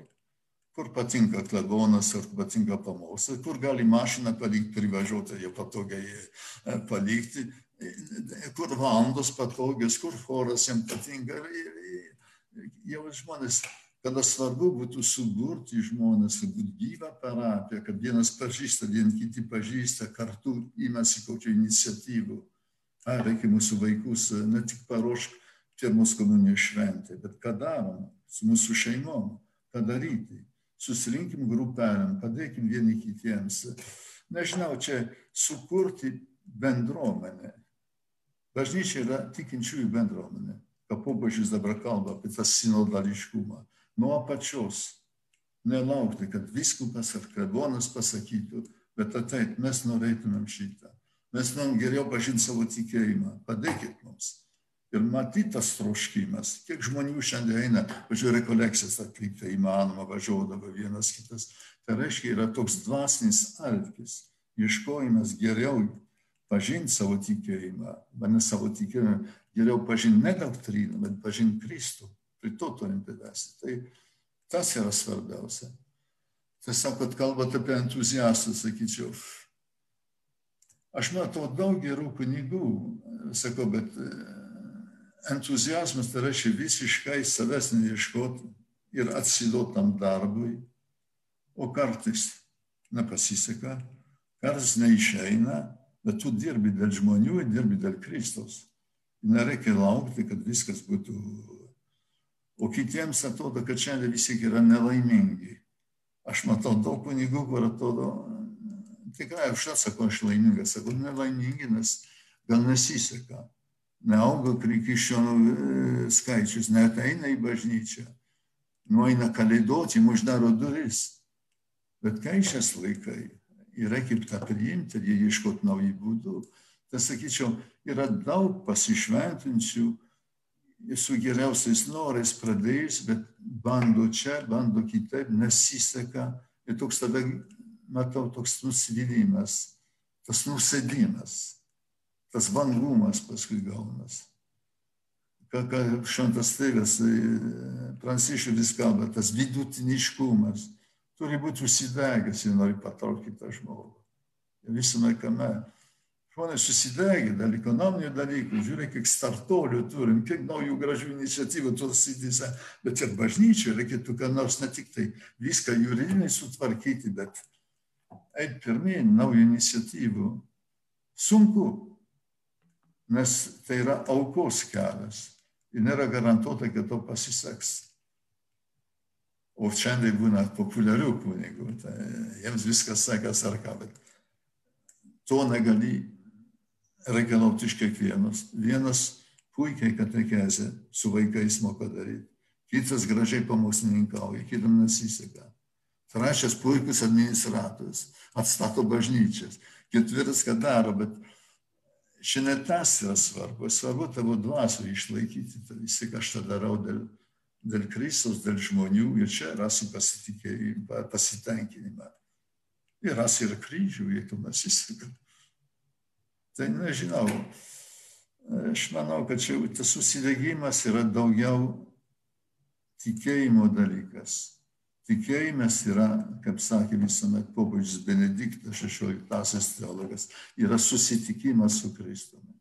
kur patinka klebonas, ar patinka pamokslai, kur gali mašiną palikti, privažiuoti, jau patogiai e, palikti, kur valandos patogios, kur choras jam patinka. Jau žmonės, kada svarbu būtų suburti žmonės, būti gyvą parapiją, kad vienas pažįsta, vien kiti pažįsta, kartu imasi kokių iniciatyvų. Ar reikia mūsų vaikus ne tik paruošti pirmos komunijos šventę, bet ką darom su mūsų šeimom, ką daryti susirinkim grupelėm, padėkim vieni kitiems. Nežinau, čia sukurti bendruomenę. Bažnyčia yra tikinčiųjų bendruomenė. Ką popiežius dabar kalba apie tą sinodališkumą. Nuo apačios. Nelaukti, kad viskupas ar klebonas pasakytų, bet ateit, mes norėtumėm šitą. Mes norim geriau pažinti savo tikėjimą. Padėkit mums ir matytas troškimas, kiek žmonių šiandien eina, važiuoja rekolekcijas atlikti, įmanoma, važiuodavo vienas kitas. Tai reiškia, yra toks dvasinis alkis, ieškojimas geriau pažinti savo tikėjimą, o ne savo tikėjimą, geriau pažinti ne doktriną, bet pažinti Kristų. Prie to turim privesti. Tai tas yra svarbiausia. Tiesiog, kad kalbate apie entuziastus, sakyčiau, Aš matau daug gerų kunigų, sakau, bet e, entuzijazmas tai reiškia visiškai savęs neieškoti ir atsiduoti tam darbui, o kartais nepasiseka, kartais neišeina, bet tu dirbi dėl žmonių ir dirbi dėl Kristaus. Nereikia laukti, kad viskas būtų. O kitiems atrodo, kad šiandien visi yra nelaimingi. Aš matau daug kunigų, kur atrodo, tikrai aš atsakau, aš laimingas, sakau, nelaimingi, nes gal nesiseka, neauga krikščionų e, skaičius, neteina į bažnyčią, nueina kalėdoti, uždaro duris. Bet keičias laikai ir reikia tą priimti ir ieškoti naujų būdų. Tai sakyčiau, yra daug pasišventinčių su geriausiais norais pradėjus, bet bando čia, bando kitaip, nesiseka. Ir toks tada matau toks nusivylimas, tas nusėdimas, tas vangumas paskui gaunas. Ką, ką šventas tėvas e, Pranciškus vis kalba, tas vidutiniškumas turi būti užsidegęs, jei nori patraukti tą žmogų. Visame kame. Žmonės susidegė dėl ekonominių dalykų, žiūrėk, kiek startuolių turim, kiek naujų gražių iniciatyvų tos srityse, bet ir bažnyčiai reikėtų, ką nors ne tik tai viską juridiniai sutvarkyti, bet eiti pirmin, naujų iniciatyvų. Sunku, nes tai yra aukos kelias ir nėra garantuota, kad to pasiseks. O šiandien būna populiarių kunigų, tai jiems viskas sekas ar ką, bet to negali reikalauti iš kiekvienos. Vienas puikiai katekezė su vaikais moka daryti, kitas gražiai pamokslininkauja, kitam nesiseka. Trečias puikus administratorius, atstato bažnyčias. Ketvirtas, ką daro, bet šiandien tas yra svarbu. Svarbu tavo dvasų išlaikyti. Tai vis tik aš tą darau dėl, dėl Kristus, dėl žmonių ir čia rasi pasitenkinimą. Ir rasi ir kryžių, jeigu nesiseka. Tai nežinau. Aš manau, kad čia tas susidegimas yra daugiau tikėjimo dalykas Tikėjimas yra, kaip sakė visuomet popiežius Benediktas XVI teologas, yra susitikimas su Kristumi.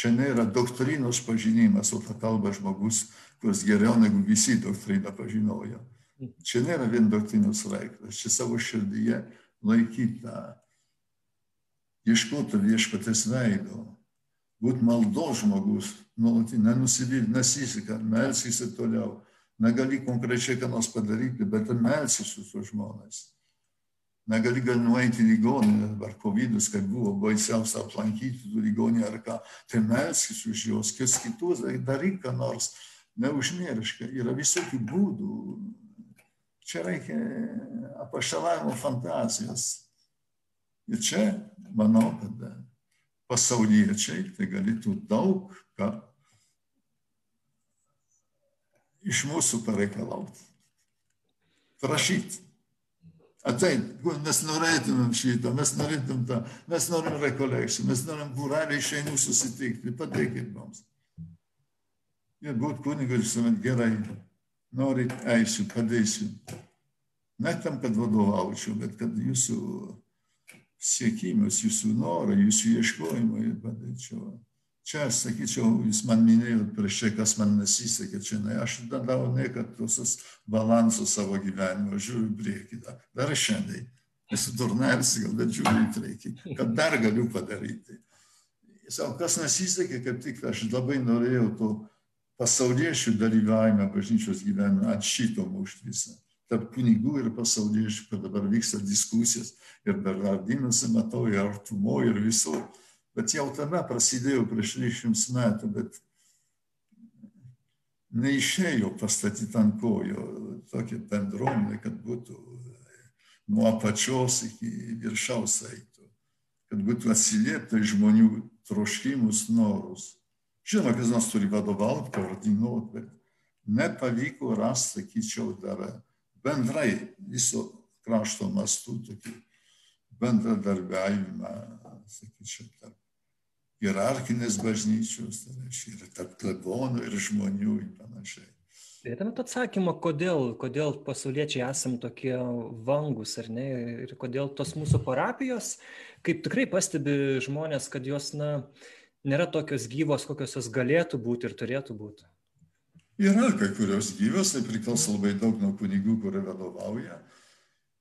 Čia nėra doktrinos pažinimas, o tą kalba žmogus, kuris geriau negu visi doktriną pažinojo. Čia nėra vien doktrinos reikalas, čia savo širdyje laikyta, ieškota viešpatės veido, būti maldo žmogus, nuolatinį, nenusivilti, nesiseka, melskis ir toliau negali konkrečiai ką nors padaryti, bet melsis su su žmonės. Negali gal nueiti į ligoninę, ar COVID, kai buvo baisiausia aplankyti tų ligoninę ar ką, tai melskis už juos, kas kitus, daryk ką nors, neužmirška, yra visokių būdų. Čia reikia apaštalavimo fantazijos. Ir čia, manau, kad pasauliečiai tai galėtų daug ką iš mūsų pareikalauti. Prašyti. Ateit, mes norėtumėm šitą, mes norėtumėm tą, mes norim rekolekcijų, mes norim būrelį šeimų susitikti, pateikit mums. Ir būt kunigas visuomet gerai, norit, eisiu, padėsiu. Ne tam, kad vadovaučiau, bet kad jūsų siekimas, jūsų norai, jūsų ieškojimai padėčiau. Čia aš sakyčiau, jūs man minėjot prieš tai, kas man nesisekė, čia ne, aš darau ne, kad tuos balansus savo gyvenimo, žiūriu priekį, dar šiandien. Esu durnelis, gal dar žiūriu priekį, kad dar galiu padaryti. Savo, kas nesisekė, kaip tik aš labai norėjau to pasauliečių dalyvavimą bažnyčios gyvenime ant šito mušti visą. Tarp kunigų ir pasauliečių, kad dabar vyksta diskusijos ir Bernardinuose matau, ir artumo, ir visur Bet jau tada prasidėjo prieš 30 metų, bet neišėjo pastatyti ant kojo tokia bendruomenė, kad būtų nuo apačios iki viršaus eitų, kad būtų atsiliepta žmonių troškimus, norus. Žinoma, kas nors turi vadovauti, koordinuoti, bet nepavyko rasti, sakyčiau, dar bendrai viso krašto mastų tokį bendradarbiavimą, sakyčiau, tarp hierarchinės bažnyčios, tai reiškia ir tarp klebonų ir žmonių ir panašiai. Turėtumėte atsakymą, kodėl, kodėl pasauliečiai esam tokie vangus, ar ne, ir kodėl tos mūsų parapijos, kaip tikrai pastebi žmonės, kad jos, na, nėra tokios gyvos, kokios jos galėtų būti ir turėtų būti. Yra kai kurios gyvos, tai priklauso labai daug nuo kunigų, kurie vadovauja.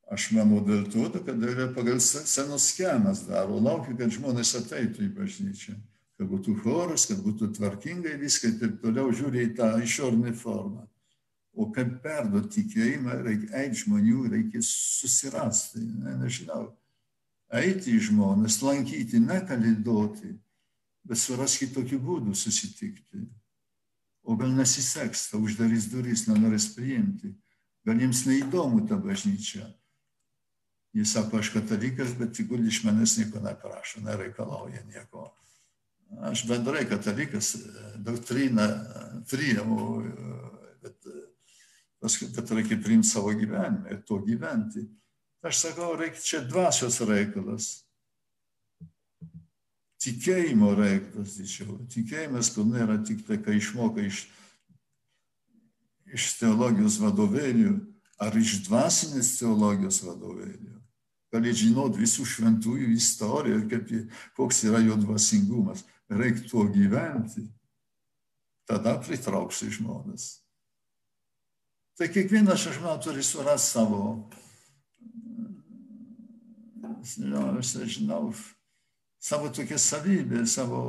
Aš manau dėl to, kad yra pagal senos schemas daro, laukia, kad žmonės ateitų į bažnyčią, kad būtų choras, kad būtų tvarkingai viską ir taip toliau žiūri į tą išorinę formą. O kad perduoti tikėjimą, reikia eiti žmonių, reikia susirasti, ne, nežinau, eiti į žmonės, lankyti, nekalėdoti, bet surasti tokių būdų susitikti. O gal nesiseks, tau uždarys duris, nenorės priimti, gal jiems neįdomu ta bažnyčia Jis sako, aš katalikas, bet tegul iš manęs nieko neprašo, nereikalauja nieko. Aš bendrai katalikas, doktriną priimu, bet paskui, bet reikia priimti savo gyvenimą ir to gyventi. Aš sakau, reikia čia dvasios reikalas. Tikėjimo reikalas, didžiau. Tikėjimas, kur nėra tik tai, kai išmoka iš, iš teologijos vadovėlių ar iš dvasinės teologijos vadovėlių gali žinot visų šventųjų istoriją, kaip, koks yra jo dvasingumas. Reikia tuo gyventi. Tada pritrauksi žmonės. Tai kiekvienas, aš manau, turi surasti savo, nežinau, aš nežinau, savo tokią savybę, savo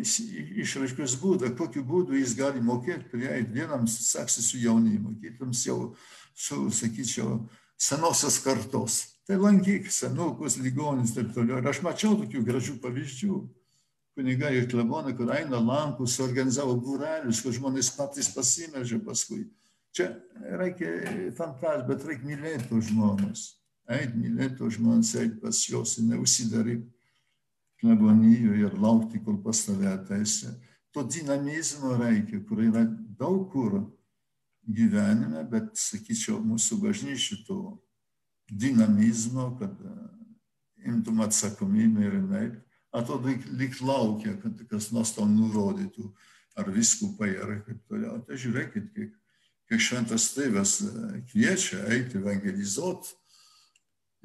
išraiškos būdą, kokiu būdu jis gali mokėti prieiti. Vienam sekasi su jaunimu, kitams jau su, sakyčiau, senosios kartos. Tai lankyk senukus, ligonis ir taip toliau. Ir aš mačiau tokių gražių pavyzdžių. Kunigai ir klebonai, kur eina lankus, organizavo būrelius, kur žmonės patys pasimežė paskui. Čia reikia fantazijos, bet reikia mylėti tos žmonės. Eit mylėti tos žmonės, eit pas juos neusidaryti klebonijoje ir laukti, kol pas tave ateisi. To dinamizmo reikia, kur yra daug kur gyvenime, bet, sakyčiau, mūsų bažnyčių to dinamizmo, kad e, imtum atsakomybę ir jinai, atrodo, lyg laukia, kad kas nors tau nurodytų, ar viskupai, ar kaip toliau. Tai žiūrėkit, kiek, kiek šventas tėvas e, kviečia eiti evangelizuoti.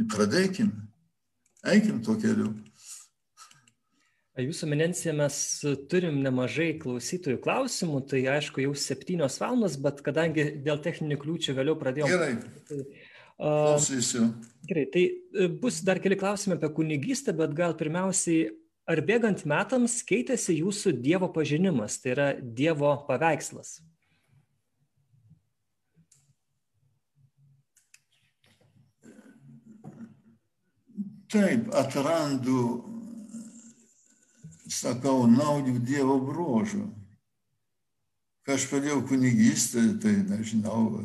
Pradėkim, eikim to keliu. Jūsų eminencija, mes turim nemažai klausytojų klausimų, tai aišku jau septynios valandos, bet kadangi dėl techninių kliūčių vėliau pradėjome. Gerai. Tai Klausysiu. Gerai, tai e, bus dar keli klausimai apie kunigystę, bet gal pirmiausiai, ar bėgant metams keitėsi jūsų Dievo pažinimas, tai yra Dievo paveikslas? Taip, atrandu, sakau, naujų Dievo bruožų kai aš pradėjau kunigystę, tai nežinau,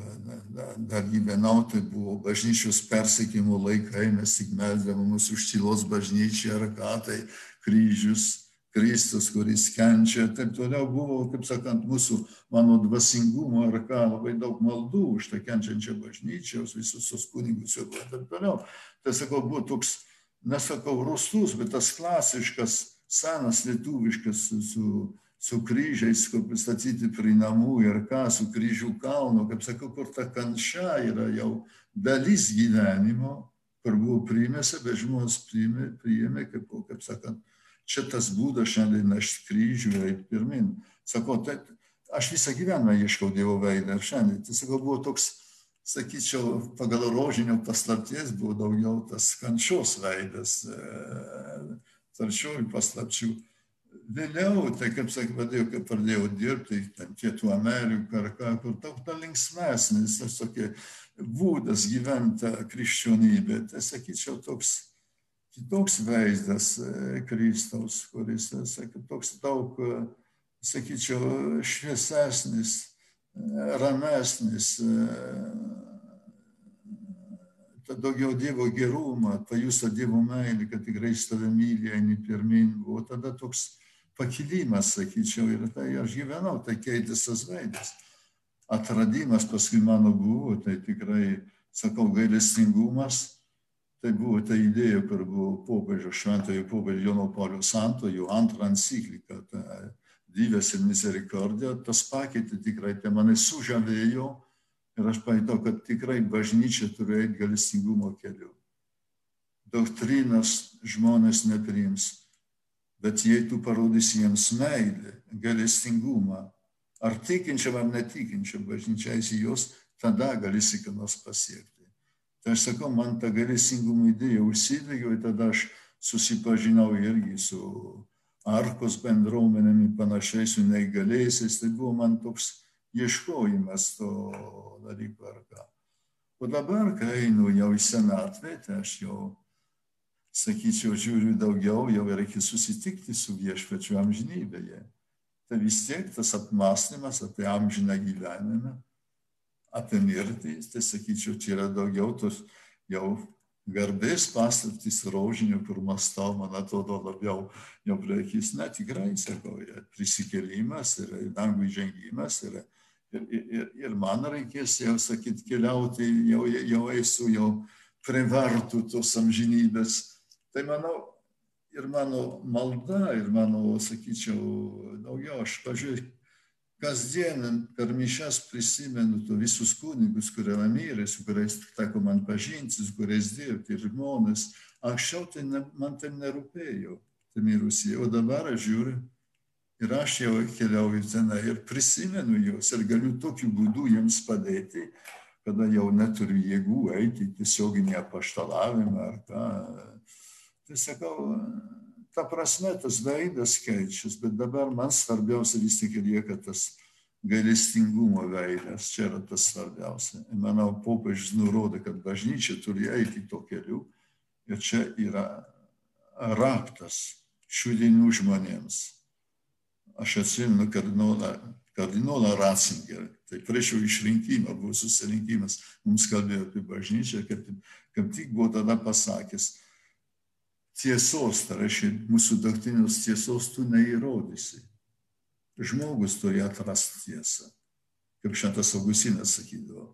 dar gyvenau, tai buvo bažnyčios persekimo laikai, mes tik meldavomės už tylos bažnyčią ar ką, tai kryžius, Kristus, kuris kenčia, taip toliau buvo, kaip sakant, mūsų, mano dvasingumo ar ką, labai daug maldų už tą kenčiančią bažnyčią, visus tos kunigus ir taip toliau. Tai sakau, buvo toks, nesakau, rustus, bet tas klasiškas, senas lietuviškas su, su su kryžiais, kur pristatyti prie namų ir ką, su kryžių kalnu, kaip sakau, kur ta kančia yra jau dalis gyvenimo, kur buvo priimėsi, bet žmonės priėmė, priėmė kaip, kaip sakant, čia tas būdas šiandien nešti kryžių ir eiti pirmin. Sakau, tai aš visą gyvenimą ieškau Dievo veidą ir šiandien, tai sakau, buvo toks, sakyčiau, pagal rožinio paslapties buvo daugiau tas kančios veidas, e, taršiųjų paslapčių vėliau, tai kaip pradėjau, kai pradėjau dirbti, ten Pietų Ameriką ar ką, kur daug ta linksmesnis, tas tokia būdas gyventi krikščionybė, tai sakyčiau, toks kitoks vaizdas e, Kristaus, kuris, e, sakyčiau, toks daug, e, sakyčiau, šviesesnis, ramesnis, daugiau Dievo gerumą, pajusto Dievo meilį, kad tikrai jis tave myli, eini pirmin, buvo tada toks pakilimas, sakyčiau, ir tai aš gyvenau, tai keitės tas veidas. Atradimas paskui mano buvo, tai tikrai, sakau, gailestingumas, tai buvo ta idėja, kur buvo popiežio šventojo popiežio Jono Paulius II, antrą encikliką, gyvės ir misericordija, tas pakeitė tikrai, tai mane sužavėjo ir aš pajutau, kad tikrai bažnyčia turi eiti galestingumo keliu. Doktrinas žmonės nepriims, bet jei tu parodysi jiems meilę, galestingumą, ar tikinčiam ar netikinčiam bažnyčiaisi jos, tada galėsi ką nors pasiekti. Tai aš sakau, man ta galestingumo idėja užsidegė tada aš susipažinau irgi su arkos bendruomenėmi panašiai su neįgaliaisiais, tai buvo man toks ieškojimas to dalyko ar ką. O dabar, kai einu jau į senatvę, tai aš jau, sakyčiau, žiūriu daugiau, jau reikia susitikti su viešpačiu amžinybėje. Tai vis tiek tas apmąstymas apie amžiną gyvenimą, apie mirtį, tai sakyčiau, čia yra daugiau tos jau garbės paslaptys rožinio, kur mąstau, man atrodo labiau jau priekis, ne tikrai, sakau, prisikėlimas ir dangų įžengimas ir, ir, ir, ir man reikės jau sakyti keliauti, jau, jau esu jau prie vartų tos amžinybės. Tai manau, ir mano malda, ir mano, sakyčiau, daugiau aš pažiūrėjau kasdien per mišas prisimenu tu visus kunigus, kurie mirę, su kuriais teko man pažinti, su kuriais dirbti ir žmonės. Anksčiau tai ne, man tai nerūpėjo, tai mirusieji, o dabar aš žiūriu ir aš jau keliauju tenai ir prisimenu juos ir galiu tokiu būdu jiems padėti, kada jau neturiu jėgų eiti tiesioginį apaštalavimą ar ką. Tai sakau, ta prasme tas veidas keičiasi, bet dabar man svarbiausia vis tik lieka tas gailestingumo veidas, čia yra tas svarbiausia. Manau, popiežius nurodo, kad bažnyčia turi eiti to keliu ir čia yra raktas šių dienų žmonėms. Aš atsimenu kardinolą, kardinolą Ratzingerį, tai prieš jo išrinkimą buvo susirinkimas, mums kalbėjo apie bažnyčią, kad, kad tik buvo tada pasakęs, tiesos, tai reiškia mūsų doktrinos tiesos tu neįrodysi. Žmogus turi atrasti tiesą. Kaip šventas Augustinas sakydavo,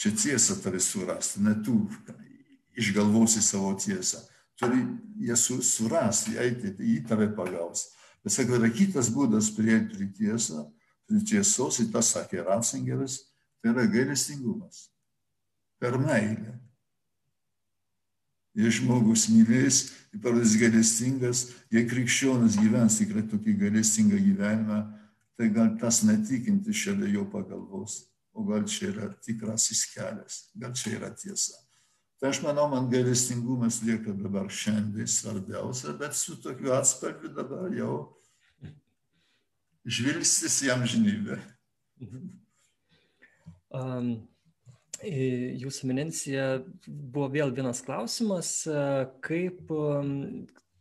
čia tiesą turi surasti, ne tu išgalvosi savo tiesą. Turi ją surasti, eiti, į tave pagaus. Bet sako, yra kitas būdas prieiti prie tiesą, prie tiesos, ir tas sakė Ratzingeris, tai yra gailestingumas. Per meilę jei žmogus mylės, parodys galestingas, jei krikščionis gyvens tikrai tokį galestingą gyvenimą, tai gal tas netikinti šalia jo pagalvos, o gal čia yra tikrasis kelias, gal čia yra tiesa. Tai aš manau, man galestingumas lieka dabar šiandien svarbiausia, bet su tokiu atspalviu dabar jau žvilgstis į amžinybę. Um, Jūsų eminencija buvo vėl vienas klausimas, kaip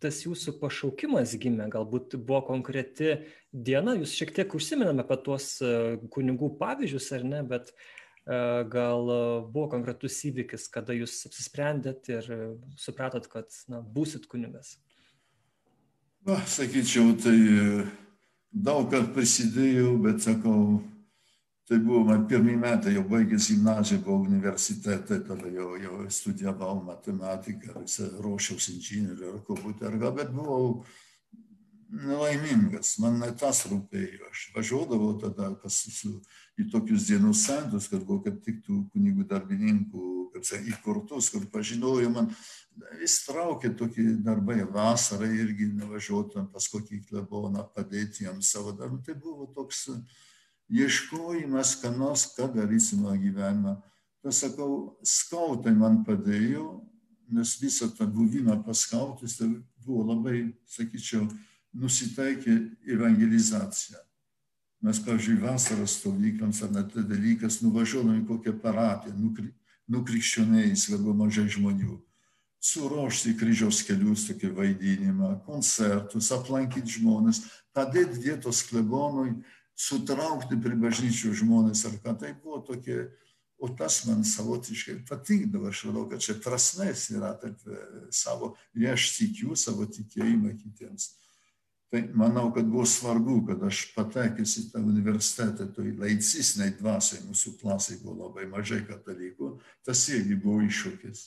tas jūsų pašaukimas gimė, galbūt buvo konkreti diena, jūs šiek tiek užsiminame apie tuos kunigų pavyzdžius ar ne, bet gal buvo konkretus įvykis, kada jūs apsisprendėt ir supratot, kad na, būsit kunigas. Na, sakyčiau, tai daug kad prisidėjau, bet sakau, Tai buvo man pirmie metai, jau baigęs gimnaziją, buvau universitete, tada jau, jau studijavau matematiką, ruošiausi inžinieriu ar kompiuteriu, bet buvau nelaimingas, man ne tas rūpėjo. Aš važiuodavau tada pas, su, į tokius dienų centrus, kad buvo kaip tik tų kunigų darbininkų, kaip sakė, įkurtus, kur pažinojo man, vis traukė tokie darbai, vasarą irgi nevažiuotum pas kokį kleboną padėti jam savo darbą. Tai buvo toks uh, ieškojimas, ką nors, ką darysi mano gyvenimą. Tai skautai man padėjo, nes visą tą buvimą paskautis tai buvo labai, sakyčiau, nusiteikę evangelizaciją. Mes, pavyzdžiui, vasaros stovyklams ar net dalykas nuvažiuodami kokią parapiją, nukry, nukrikščioniais, buvo mažai žmonių. Suruošti kryžiaus kelius, tokį vaidinimą, koncertus, aplankyti žmonės, padėti vietos klebonui, sutraukti prie bažnyčių žmonės ar ką. Tai buvo tokie, o tas man savotiškai patikdavo, aš manau, kad čia prasmės yra taip savo, ir aš tikiu savo tikėjimą kitiems. Tai manau, kad buvo svarbu, kad aš patekęs į tą universitetą, toj laicistiniai dvasiai, mūsų klasai buvo labai mažai katalikų, tas irgi buvo iššūkis.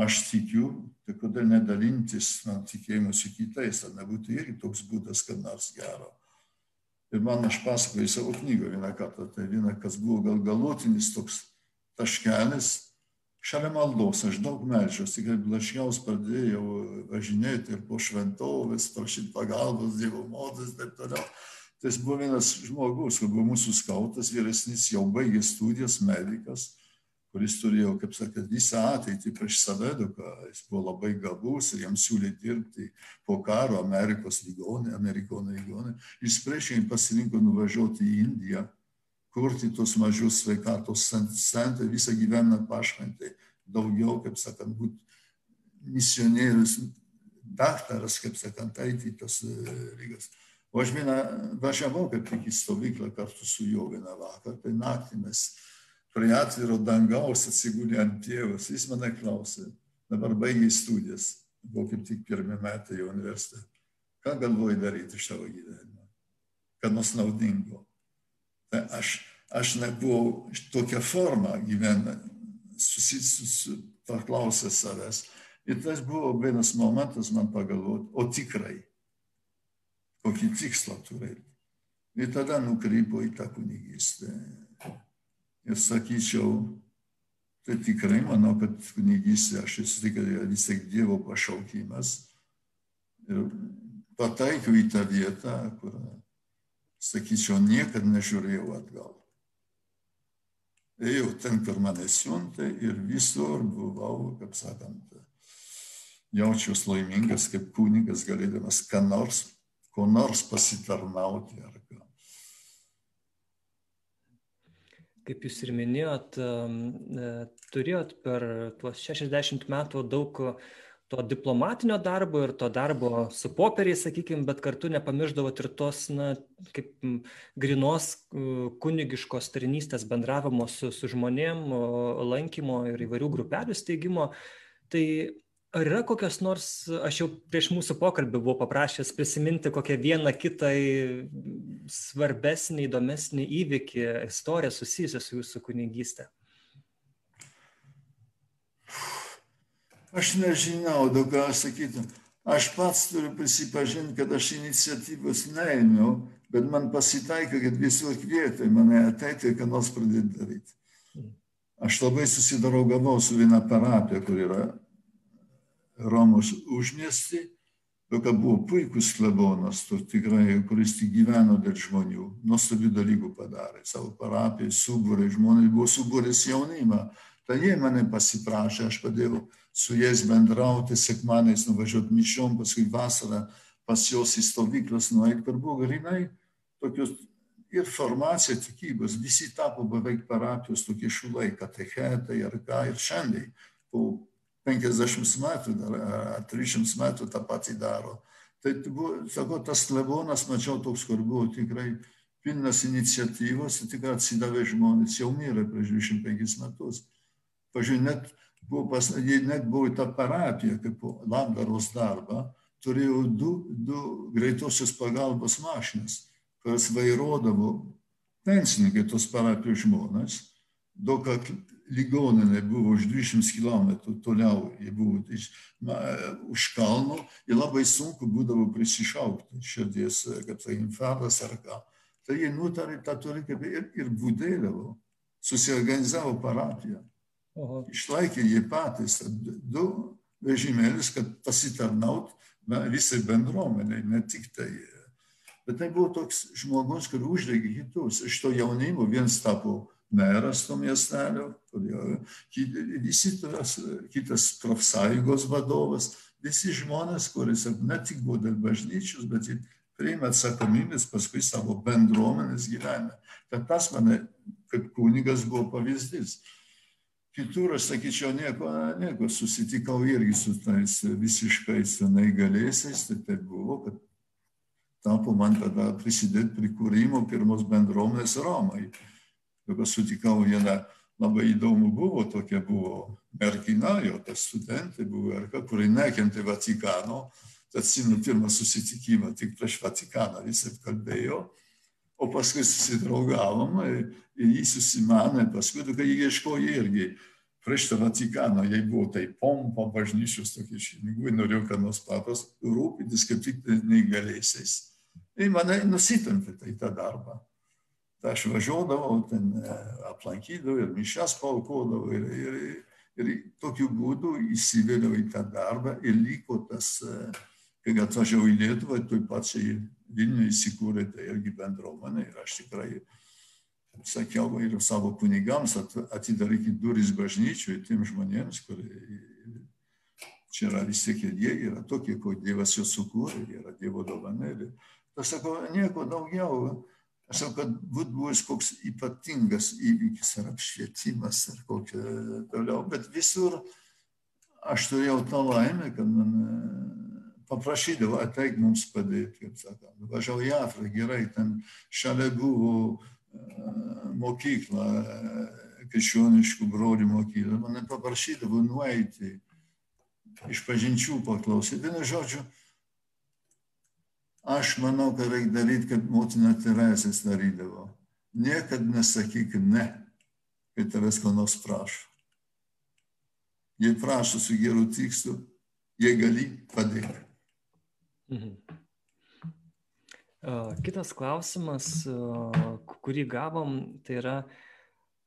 Aš tikiu, tai kodėl nedalintis na, tikėjimu su kitais, ar nebūtų irgi toks būdas, kad nors gero. Ir man aš pasakoju savo knygą vieną kartą, tai viena, kas buvo gal galutinis toks taškelis, šalia maldos, aš daug melžiausi, tikrai blaškiaus pradėjau važinėti ir po šventovės, prašyti pagalbos Dievo modas ir taip toliau. Tai buvo vienas žmogus, kur buvo mūsų skautas, vyresnis, jau baigė studijas, medikas kuris turėjo, kaip sakant, visą ateitį prieš save, jis buvo labai gabus ir jam siūlė dirbti po karo Amerikos ligonė, Amerikonų ligonė. Jis priešingai pasirinko nuvažiuoti į Indiją, kurti tos mažus sveikatos centrai, visą gyvenimą pašventai, daugiau, kaip sakant, būti misionierius, daktaras, kaip sakant, eiti į tas lygas. O aš vieną važiavau kaip tik į stovyklą kartu su juo vieną vakarą, tai naktį mes prie atviro dangaus atsigulė ant tėvas, jis mane klausė, dabar baigiai studijas, buvo kaip tik pirmie metai jau universitete. Ką galvoji daryti iš savo gyvenimo? Kad nors naudingo. Tai aš, aš nebuvau tokią formą gyvenę, paklausęs savęs. Ir tas buvo vienas momentas man pagalvoti, o tikrai, kokį tikslą turėti. Ir tada nukrypo į tą kunigystę ir sakyčiau, tai tikrai manau, kad kunigystė, aš esu tikrai vis tiek Dievo pašaukimas. Ir pataikiau į tą vietą, kur, sakyčiau, niekada nežiūrėjau atgal. Ėjau ten, kur mane siuntė ir visur buvau, kaip sakant, jaučiuosi laimingas kaip kunigas, galėdamas ką nors, ko nors pasitarnauti ar ką. Kaip jūs ir minėjot, e, turėjot per tuos 60 metų daug to diplomatinio darbo ir to darbo su popieriais, sakykime, bet kartu nepamirždavot ir tos, na, kaip grinos kunigiškos tarnystės bendravimo su, su žmonėm, lankymo ir įvairių grupelių steigimo. Tai ar yra kokios nors aš jau prieš mūsų pokalbį buvau paprašęs prisiminti kokią vieną kitą svarbesnį įdomesnį įvykį istoriją susijusią su jūsų kunigyste aš nežinau daug ką sakyti aš pats turiu prisipažinti kad aš iniciatyvos neėmiau bet man pasitaikė kad visur kvietė mane ateiti ir ką nors pradėti daryti mm. aš labai susidraugavau su viena parapija kur yra Romos užmiestį, kad buvo puikus klebonas, tikrai, kuris tik gyveno dėl žmonių, nuostabių dalykų padarė, savo parapijai, subūrė, žmonės buvo subūręs jaunimą. Tai jie mane pasiprašė, aš padėjau su jais bendrauti, sekmaniais nuvažiuoti mišiom, paskui vasarą pas juos į stovyklas nueiti, kur buvo grinai tokius ir formacija tikybos, visi tapo beveik parapijos tokie šulai, katechetai ar ką ir šiandien po 50 metų dar, ar 300 metų tą patį daro. Tai buvo, sakau, tas klebonas, mačiau toks, kur buvo tikrai pilnas iniciatyvos, tikrai atsidavė žmonės, jau mirė prieš 25 metus. Pavyzdžiui, net buvo, pas, net buvo ta parapija, kaip labdaros darbą, turėjo du, du greitosios pagalbos mašinas, kurias vairuodavo pensininkai tos parapijos žmonės, daug ligoninė buvo už 200 km toliau, jie buvo iš, na, už kalno ir labai sunku būdavo prisišaukti širdies, kaip tai infarktas ar ką. Tai jie nutarė tą turiką ir, ir būdėdavo, susiorganizavo parapiją. Išlaikė jie patys du vežimėlius, kad pasitarnaut na, visai bendruomeniai, ne tik tai. Bet tai buvo toks žmogus, kur uždegė kitus. Iš to jaunimo viens tapo meras to miestelio, visi tas, kitas profsąjungos vadovas, visi žmonės, kuris ne tik buvo dėl bažnyčios, bet ir priėmė atsakomybės paskui savo bendruomenės gyvenime. Tad tas mane kaip kunigas buvo pavyzdys. Kitur, aš sakyčiau, nieko, nieko, susitikau irgi su tais visiškais neįgalėsiais, tai tai buvo, kad tapo man tada prisidėti prie kūrimo pirmos bendruomenės Romai dabar sutikau vieną labai įdomu buvo, tokia buvo mergina, jo ta studentė buvo, kuri nekentė Vatikano, atsimenu pirmą susitikimą, tik prieš Vatikaną visai kalbėjo, o paskui susidraugavom ir jį susimanė, paskui, kai jie ieškojo irgi prieš tą Vatikaną, jai buvo tai pompa bažnyčios tokie šinigų, norėjau, kad nors papas rūpintis kaip tik neįgalėsiais. Ir mane nusitampė tai tą darbą. Aš važiuodavau, ten e, aplankydavau ir mišas paukodavau ir, ir, ir tokiu būdu įsivėliau į tą darbą ir liko tas, e, kai atvažiavau į Lietuvą, toj pačiai Vilniuje įsikūrė tai irgi bendruomenė ir aš tikrai sakiau ir savo kunigams, atidarykit duris bažnyčiui tiem žmonėms, kurie čia yra vis tiek ir jie yra tokie, ko Dievas juos sukūrė, yra Dievo dovana. Aš sakau, nieko daugiau. Aš sakau, kad būtų buvęs koks ypatingas įvykis ar apšvietimas ar kokia toliau, bet visur aš turėjau tą laimę, kad man paprašydavo, ateik mums padėti, kaip sakant. Važiavau į Afriką, gerai, ten šalia buvo mokykla, krikščioniškų brolių mokykla. Mane paprašydavo nueiti iš pažinčių paklausyti. Vienu žodžiu, aš manau, kad reikia daryti, kaip motina Teresės darydavo. Niekad nesakyk ne, kai tavęs ko nors prašo. Jei prašo su geru tikslu, jei gali, padėk. Mhm. Kitas klausimas, kurį gavom, tai yra,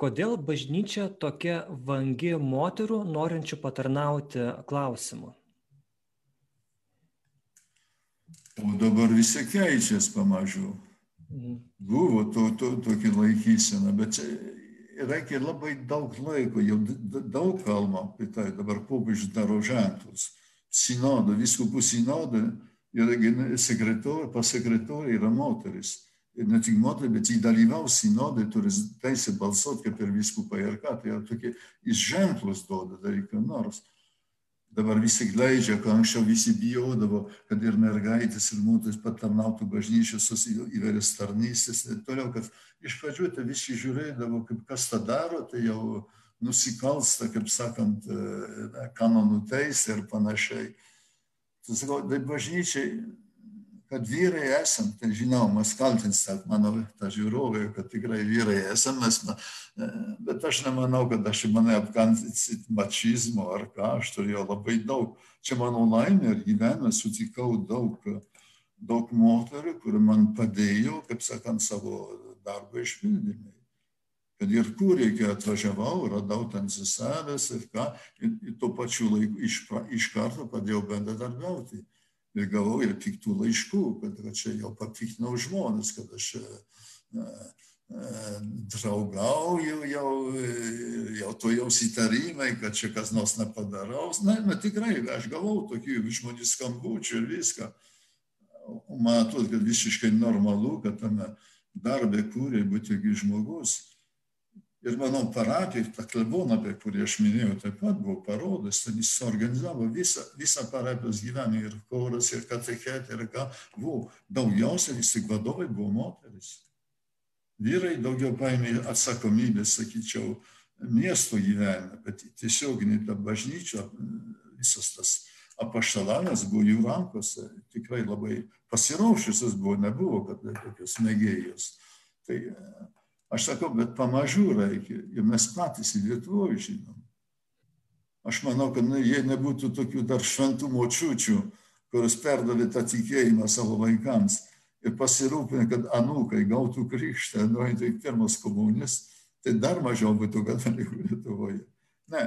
kodėl bažnyčia tokia vangi moterų norinčių patarnauti klausimu? O dabar visi keičiasi pamažu. Mhm. Buvo to, to, tokia laikysena, bet čia reikia labai daug laiko, jau daug kalbama apie tai, dabar popiežius daro ženklus. Sinodo, viskupų sinodo yra sekretorė, pasekretorė yra moteris. Ir ne tik moteris, bet jį dalyvaus sinodai, turi teisę balsuoti kaip ir viskupai ir ką. Tai yra tokie ženklus duoda dalykai nors. Dabar visi leidžia, kai anksčiau visi bijodavo, kad ir mergaitės, ir moteris patarnautų bažnyčios įvairias tarnystės ir toliau, kad iš pradžių tai visi žiūrėdavo, kaip kas tą daro, tai jau nusikalsta, kaip sakant, kanonų teisė ir panašiai. Tai sakau, tai bažnyčiai, kad vyrai esam, tai žinau, mes kaltins tą mano tą žiūrovę, kad tikrai vyrai esam, mes, bet aš nemanau, kad aš mane apkantysit mačizmo ar ką, aš turėjau labai daug. Čia mano laimė ir gyvenime sutikau daug, daug moterų, kur man padėjo, kaip sakant, savo darbo išpildymai kad ir kur reikia atvažiavau, radau ten seselės ir ką, ir, ir tuo pačiu laiku iš, iš karto pradėjau bendradarbiauti. Ir gavau ir piktų laiškų, kad, čia jau papiktinau žmonės, kad aš e, e, draugauju, jau, jau to jau įtarimai, kad čia kas nors nepadaraus. Na, na tikrai, aš gavau tokių žmonių skambučių ir viską. Man atrodo, kad visiškai normalu, kad tame darbe kūrė būti žmogus Ir mano parapija, ta klebona, apie kurį aš minėjau, taip pat buvo parodas, ten jis organizavo visą, visą parapijos gyvenimą ir choras, ir katechetė, ir ką buvo. Daugiausia vis tik vadovai buvo moteris. Vyrai daugiau paėmė atsakomybės, sakyčiau, miesto gyvenime, bet tiesioginį tą bažnyčią, visas tas apaštalavimas buvo jų rankose, tikrai labai pasiraušusios buvo, nebuvo, kad tokios mėgėjos. Tai Aš sakau, bet pamažu reikia. Ir mes patys Lietuvoje žinom. Aš manau, kad na, jei nebūtų tokių dar šventų močiučių, kurios perdavė tą tikėjimą savo vaikams ir pasirūpinę, kad anūkai gautų krikštą, nueitų į pirmas komunijas, tai dar mažiau būtų katalikų Lietuvoje. Ne,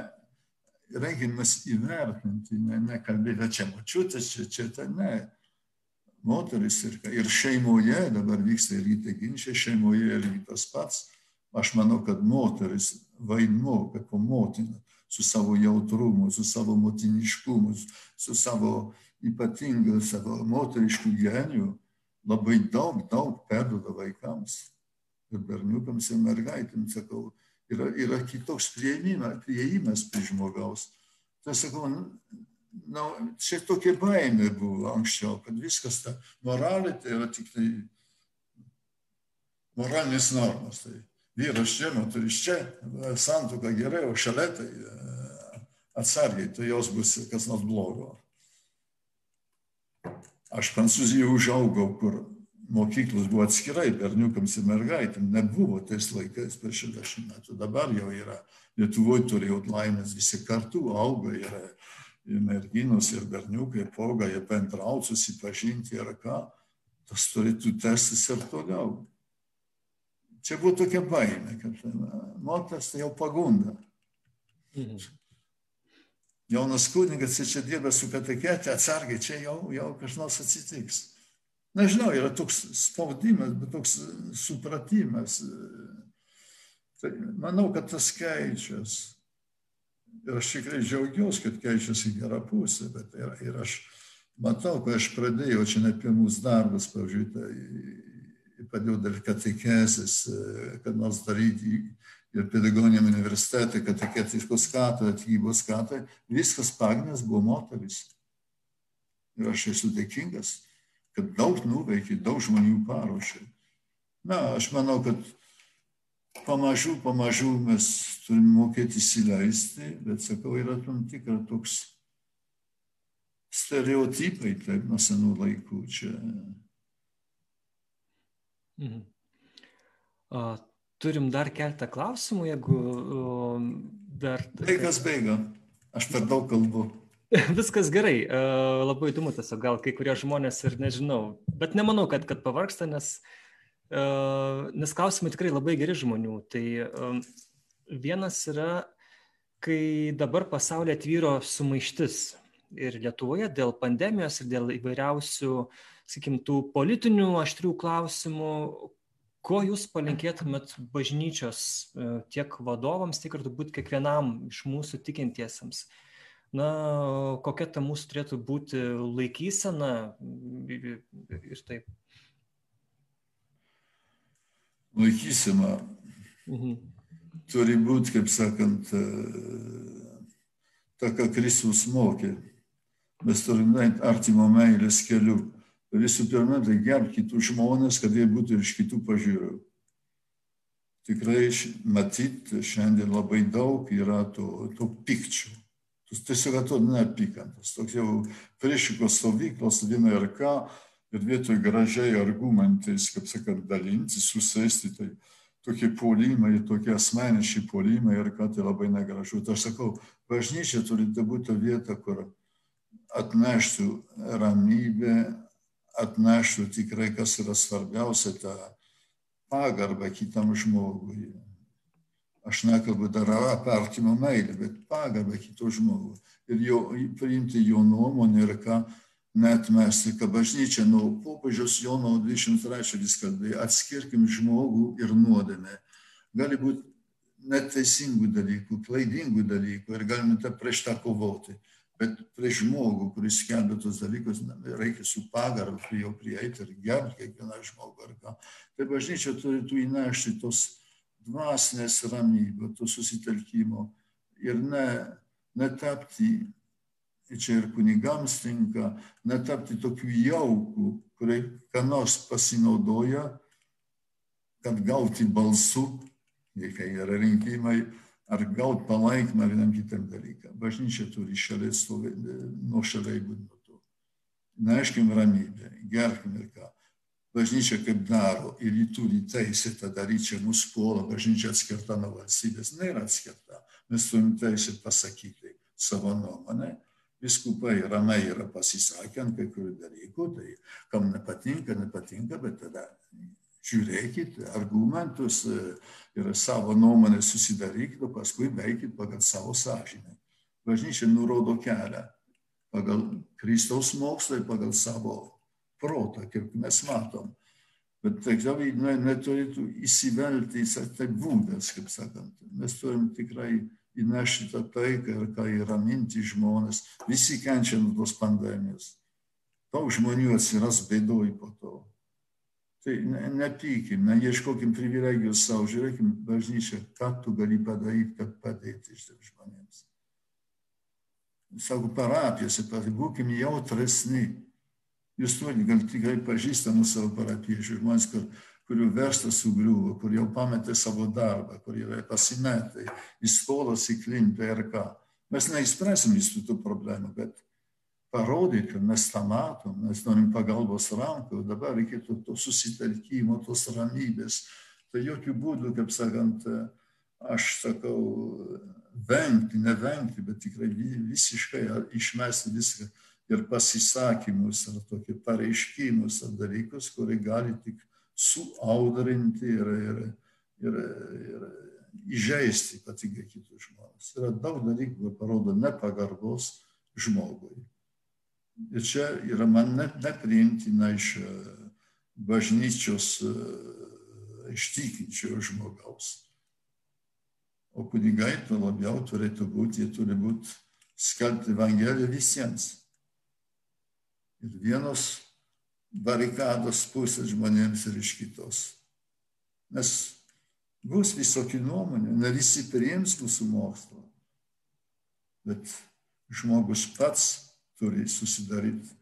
reikia mes įvertinti, ne, ne kalbėti, čia močiutės, čia, čia, tai ne moteris ir, ir šeimoje, dabar vyksta tie ginčiai, šeimoje irgi tas pats. Aš manau, kad moteris vaidmuo, kaip motina, su savo jautrumu, su savo motiniškumu, su savo ypatingu, savo moteriškų genijų, labai daug, daug perduoda vaikams ir berniukams ir mergaitėms, sakau, yra, yra kitoks prieimas prie žmogaus. Tai sakau, nu, čia tokia baimė buvo anksčiau, kad viskas ta moralė tai yra tik tai moralinės normos. Tai vyras čia, moteris čia, santuoka gerai, o šalia tai e, atsargiai, tai jos bus kas nors blogo. Aš Prancūzijoje užaugau, kur mokyklos buvo atskirai berniukams ir mergaitėms, nebuvo tais laikais prieš 60 metų, dabar jau yra. Lietuvoje turėjau laimės visi kartu, auga, yra ir merginos, ir berniukai, proga, jie bendrauti, susipažinti ir ką. tas turėtų tęstis ir toliau. Čia buvo tokia baimė, kad moteris tai jau pagunda. Mhm. Jaunas kunigas čia dirba su katekete, atsargiai, čia jau, jau kažkas atsitiks. Nežinau, yra toks spaudimas, bet toks supratimas. Tai manau, kad tas keičias. Ir aš tikrai džiaugiuosi, kad keičiasi gerą pusę, bet ir, ir aš matau, kai aš pradėjau, čia ne pirmus darbus, pavyzdžiui, tai padėjau dar katekesės, kad nors daryti ir pedagoginiam universitete, kateketiškos katoj, atkybos katoj, viskas pagrindas buvo moteris. Ir aš esu dėkingas, kad daug nuveikė, daug žmonių paruošė. Na, aš manau, kad pamažu, pamažu mes turime mokėti įsileisti, bet sakau, yra tam tikra toks stereotipai, taip, nuo senų laikų čia. Mhm. O, turim dar keltą klausimų, jeigu dar... Laikas bėga, aš per daug kalbu. Viskas gerai, labai įdomu tiesiog, gal kai kurie žmonės ir nežinau, bet nemanau, kad, kad pavarksta, nes, nes klausimai tikrai labai geri žmonių. Tai vienas yra, kai dabar pasaulyje atvyro sumaištis ir Lietuvoje dėl pandemijos ir dėl įvairiausių, sakykim, tų politinių aštrių klausimų, ko jūs palinkėtumėt bažnyčios tiek vadovams, tiek ir turbūt kiekvienam iš mūsų tikintiesiems? na, kokia ta mūsų turėtų būti laikysena ir taip. Laikysena mhm. turi būti, kaip sakant, ta, ką Kristus mokė. Mes turime eiti artimo meilės keliu. Visų pirma, tai gerbti kitus žmonės, kad jie būtų iš kitų pažiūrų. Tikrai matyti šiandien labai daug yra to, to pikčių tiesiog atrodo neapykantas. Toks jau priešikos stovyklos viena ir ką, ir vietoj gražiai argumentais, kaip sakant, dalinti, susėsti, tai tokie polimai, tokie asmeniški polimai ir ką tai labai negražu. Tai aš sakau, bažnyčia turi būti vieta, kur atneštų ramybę, atneštų tikrai, kas yra svarbiausia, tą pagarbą kitam žmogui aš nekalbu dar apie artimo meilę, bet pagarbą kito žmogų ir jo, priimti jo nuomonę ir ką netmesti, kad bažnyčia nuo popiežiaus Jono 23 vis kalbėjo, atskirkim žmogų ir nuodėmę. Gali būti neteisingų dalykų, klaidingų dalykų ir galime tą prieš tą kovoti. Bet prieš žmogų, kuris skelbia tos dalykus, reikia su pagarbu prie jo prieiti ir gerbti kiekvieną žmogų. Tai bažnyčia turi įnešti tos dvasinės ramybė, to susitelkimo ir ne, netapti, čia ir kunigams tinka, netapti tokių jaukų, kurie ką nors pasinaudoja, kad gauti balsų, kai yra rinkimai, ar gauti palaikymą vienam kitam dalykam. Bažnyčia turi šalia stovėti, nuo šalia būti nuo to. Neškim ramybę, gerkim ir ką bažnyčia kaip daro ir ji turi teisę tą daryti, čia mūsų puola bažnyčia atskirta nuo valstybės, nėra atskirta. Mes turim teisę pasakyti savo nuomonę. Viskupai ramiai yra pasisakę ant kai kurių dalykų, tai kam nepatinka, nepatinka, bet tada žiūrėkit argumentus ir savo nuomonę susidarykit, o paskui veikit pagal savo sąžinę. Bažnyčia nurodo kelią pagal Kristaus mokslą ir pagal savo protą, kaip mes matom. Bet tikrai ne, neturėtų įsivelti į tai būdas, kaip sakant. Mes turim tikrai įnešti tą taiką ir ką įraminti žmonės. Visi kenčia nuo tos pandemijos. Daug žmonių atsiras bėdoj po to. Tai nepykim, neieškokim privilegijos savo, žiūrėkim bažnyčią, ką tu gali padaryti, kad padėti šitiems žmonėms. Sako parapijose, būkim jautresni Jūs turite gal tikrai pažįstamų savo parapiečių žmonės, kur, kurių verslas sugriuvo, kur jau pametė savo darbą, kur yra pasimetę, į skolas įklimpę ir ką. Mes neįspręsim visų tų problemų, bet parodyti, mes tą matom, mes norim pagalbos rankų, dabar reikėtų to susitelkimo, tos ramybės. Tai jokių būdų, kaip sakant, aš sakau, vengti, nevengti, bet tikrai visiškai išmesti viską ir pasisakymus, ar tokį pareiškimus, ar dalykus, kurie gali tik suaudrinti ir, ir, ir, ir įžeisti ypatingai kitus žmonės. Yra daug dalykų, kurie parodo nepagarbos žmogui. Ir čia yra man net nepriimtina iš bažnyčios ištikinčio žmogaus. O kunigai tuo labiau turėtų būti, jie turi būti skelbti Evangeliją visiems. Ir vienos barikados pusės žmonėms ir iš kitos. Nes bus visokių nuomonių, ne visi priims mūsų mokslą. Bet žmogus pats turi susidaryti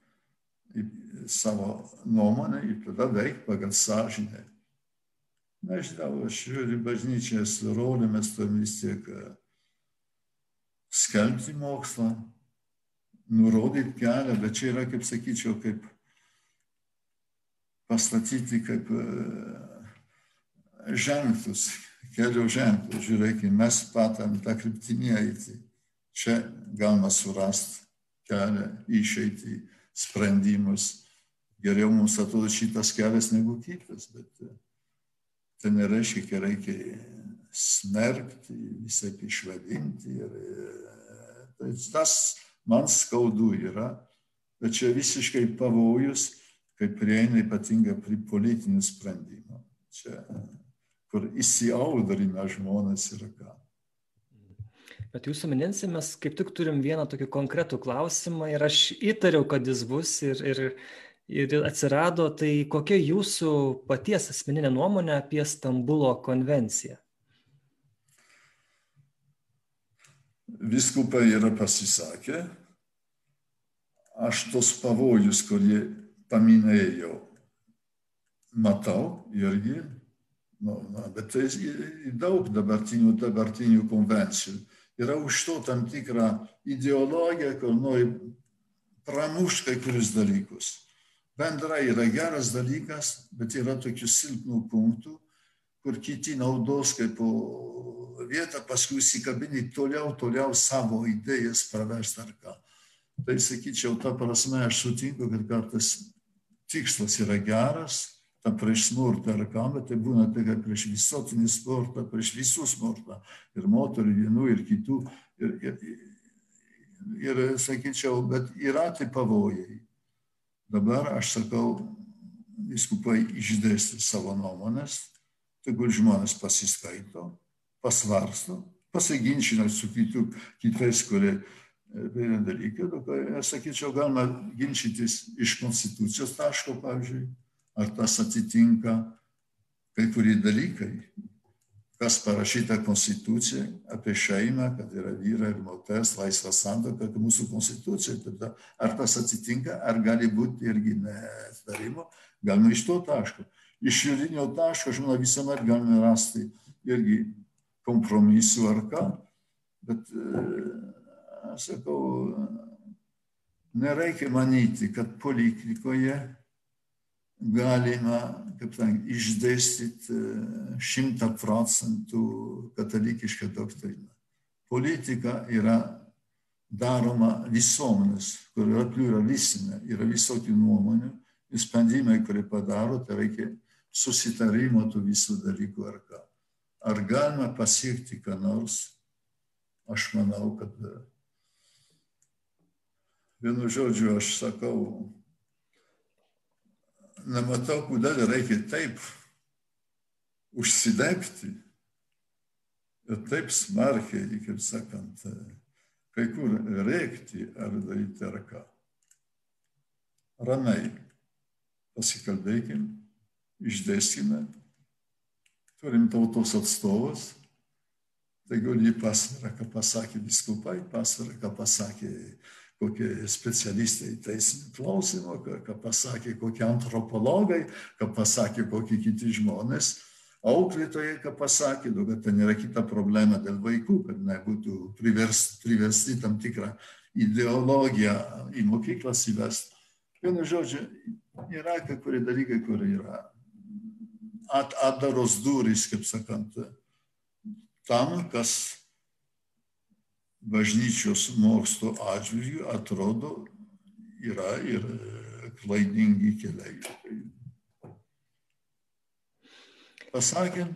savo nuomonę ir tada veikti pagal sąžinę. Nežinau, aš žiūriu bažnyčias rolę, mes turim vis tiek skelbti mokslą, nurodyti kelią, bet čia yra, kaip sakyčiau, kaip pastatyti kaip ženklus, kelio ženklus. Žiūrėkime, mes patam tą kryptimį eiti. Čia galima surasti kelią, išeiti, sprendimus. Geriau mums atrodo šitas kelias negu kitas, bet tai nereiškia, kad reikia smerkti, visai išvadinti. Ir, tai tas man skaudu yra, bet čia visiškai pavojus, kai prieina ypatingai prie politinių sprendimų. Čia, kur įsiaudrina žmonės ir ką. Bet jūsų minėsi mes kaip tik turim vieną tokį konkretų klausimą ir aš įtariau, kad jis bus ir, ir, ir atsirado, tai kokia jūsų paties asmeninė nuomonė apie Stambulo konvenciją? Viskupai yra pasisakę, aš tos pavojus, kurie paminėjau, matau irgi, nu, na, bet tai daug dabartinių, dabartinių konvencijų yra už to tam tikra ideologija, kur nori pramušti kai kurius dalykus. Bendrai yra geras dalykas, bet yra tokių silpnų punktų, kur kiti naudos kaip vietą, paskui įsikabinti toliau, toliau savo idėjas pravest ar ką. Tai sakyčiau, ta prasme aš sutinku, kad kartais tikslas yra geras, ta prieš smurtą ar ką, bet tai būna tai, kad prieš visuotinį sportą, prieš visų sportą, ir moterų, vienų, ir kitų. Ir, ir, ir sakyčiau, bet yra tai pavojai. Dabar aš sakau, viskupai išdėsti savo nuomonės, tegul žmonės pasiskaito, pasvarsto, pasiginčina su kitų, kitais, kurie vieną dalyką, aš sakyčiau, galima ginčytis iš konstitucijos taško, pavyzdžiui, ar tas atitinka kai kurie dalykai, kas parašyta konstitucijai apie šeimą, kad yra vyrai ir moters, laisvą santoką, kad mūsų konstitucija, tada ar tas atitinka, ar gali būti irgi netarimo, galima iš to taško. Iš juridinio taško, žinoma, visuomet galime rasti irgi kompromisų ar ką, bet, aš sakau, nereikia manyti, kad politikoje galima, kaip sakant, išdėstyti šimta procentų katalikišką doktriną. Politika yra daroma visuomenės, kur yra pluralistinė, yra visokių nuomonių, ir sprendimai, kurie padaro, tai reikia susitarimo tų visų dalykų ar ką. Ar galima pasiekti ką nors? Aš manau, kad vienu žodžiu aš sakau, nematau, kodėl reikia taip užsidegti ir taip smarkiai, kaip sakant, kai kur rėkti ar daryti ar ką. Ramiai pasikalbėkim, išdėskime, turim tautos atstovus, tegul jį pasvara, ką pasakė viskupai, pasvara, ką pasakė kokie specialistai teisinių klausimų, ką pasakė kokie antropologai, ką pasakė kokie kiti žmonės, auklėtojai, ką pasakė, nu, bet ten yra kita problema dėl vaikų, kad nebūtų priversti, priversti tam tikrą ideologiją į mokyklas įvesti. Vienu žodžiu, yra kai kurie dalykai, kurie yra at, atdaros durys, kaip sakant, tam, kas bažnyčios mokslo atžvilgių atrodo yra ir klaidingi keliai. Pasakėm,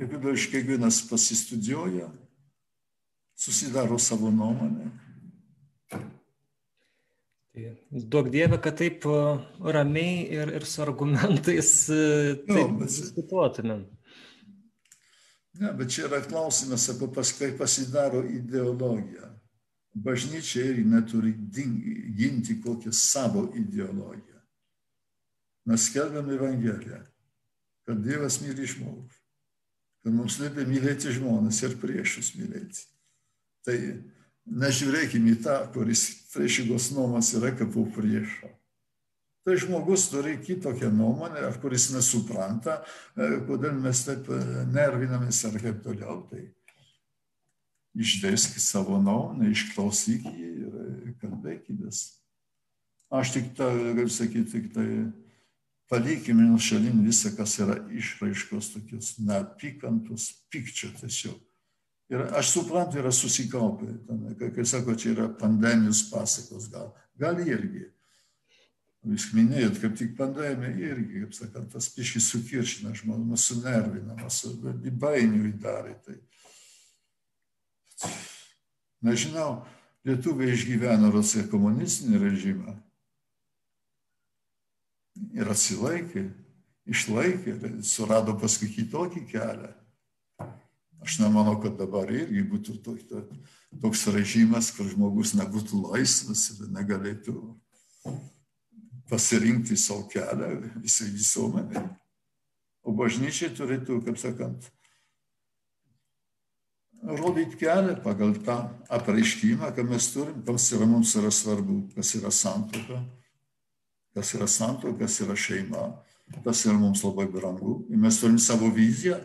ir kada iš kiekvienas pasistudijuoja, susidaro savo nuomonę. Tai duok Dieve, kad taip ramiai ir, ir su argumentais taip jo, diskutuotumėm. Ne, bet čia yra klausimas, sako, paskui pasidaro ideologija. Bažnyčia irgi neturi ginti kokią savo ideologiją. Mes skelbiam Evangeliją, kad Dievas myli žmogų, kad mums liepia mylėti žmonės ir priešus mylėti. Tai nežiūrėkime į tą, kuris priešingos nuomas yra kaip priešo. Tai žmogus turi kitokią nuomonę, kuris nesupranta, e, kodėl mes taip e, nervinamės ar kaip toliau. Tai išdėskit savo nuomonę, išklausyk jį ir e, kalbėkitės. Aš tik, ta, kaip sakyti, tik tai palikime nuo šalin visą, kas yra išraiškos tokios neapykantos, pykčio tiesiog. Ir aš suprantu, yra susikaupę, kai, kai sako, čia yra pandemijos pasakos, gal, gal irgi. Jūs minėjot, kaip tik pandemija irgi, kaip sakant, tas piškis sukiršina žmogų, sunervina, į bainių įdarė. Tai. Nežinau, lietuviai išgyveno Rusiją komunistinį režimą ir atsilaikė, išlaikė, surado paskui kitokį kelią. Aš nemanau, kad dabar irgi būtų toks režimas, kur žmogus nebūtų laisvas ir negalėtų pasirinkti savo kelią visai visuomenė. O bažnyčiai turėtų, kaip sakant, rodyti kelią pagal tą apreiškimą, ką mes turim, kas yra mums yra svarbu, kas yra santoka, kas yra santoka, kas yra šeima, tas yra mums labai brangu. Ir mes turim savo viziją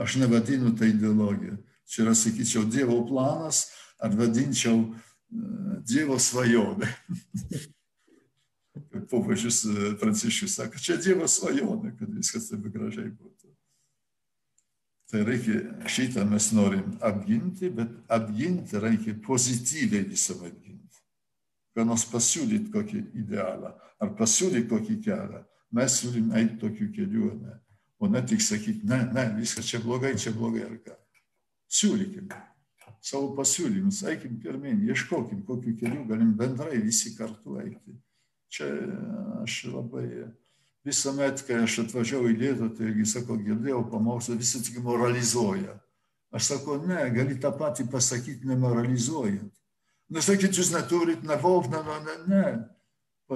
Aš nevadinu tai ideologija. Čia yra, sakyčiau, Dievo planas, ar vadinčiau e, Dievo svajonė. Popiežius e, Pranciškus sako, čia Dievo svajonė, kad viskas taip gražiai būtų. Tai reikia, šitą mes norim apginti, bet apginti reikia pozityviai visą apginti. Ką nors pasiūlyti kokį idealą, ar pasiūlyti kokį kelią. Mes turim eiti tokiu keliu, ne o ne tik sakyti, ne, ne, viskas čia blogai, čia blogai ar ką. Siūlykim savo pasiūlymus, eikim pirmin, ieškokim, kokiu keliu galim bendrai visi kartu eiti. Čia aš labai visuomet, kai aš atvažiavau į Lietuvą, tai irgi sakau, girdėjau pamokslą, visi tik moralizuoja. Aš sakau, ne, gali tą patį pasakyti nemoralizuojant. Nesakyti, jūs neturit, nevauk, ne, ne, ne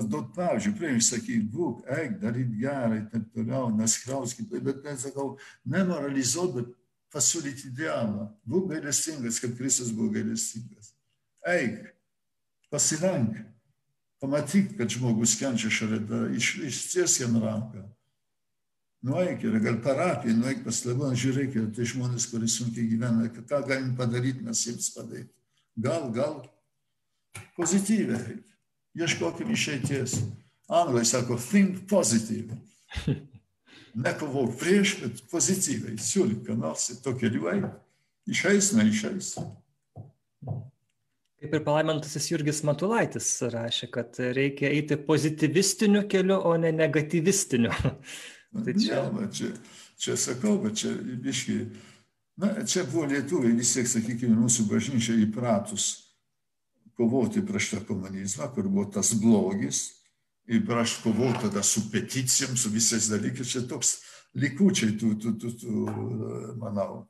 duot pavyzdžių, prieš sakyt, būk, eik, daryt gerai, taip toliau, neskriauskit, bet nesakau, nemoralizuot, bet pasiūlyti idealą. Būk gailestingas, kaip Kristus buvo gailestingas. Eik, pasilenk, pamatyk, kad žmogus kenčia šalia, iš, išties jam ranką. Nueik ir gal parapiją, nueik pas kleboną, žiūrėk, tai žmonės, kurie sunkiai gyvena, ką galim padaryti, mes jiems padėti. Gal, gal pozityviai ieškokim išeities. Anglai sako, think positive. Nekovok prieš, bet pozityviai. Siūlyk, ką nors to keliu eiti. Išeis, neišeis. Kaip ir palaimintasis Jurgis Matulaitis rašė, kad reikia eiti pozityvistiniu keliu, o ne negatyvistiniu. tai čia... Ne, čia, čia sakau, bet čia biški, na, čia buvo lietuviai vis tiek, sakykime, mūsų bažnyčia įpratus kovoti prieš tą komunizmą, kur buvo tas blogis, ir prieš kovoti tada su peticijom, su visais dalykais, čia toks likučiai tų, tų, tų, tų manau.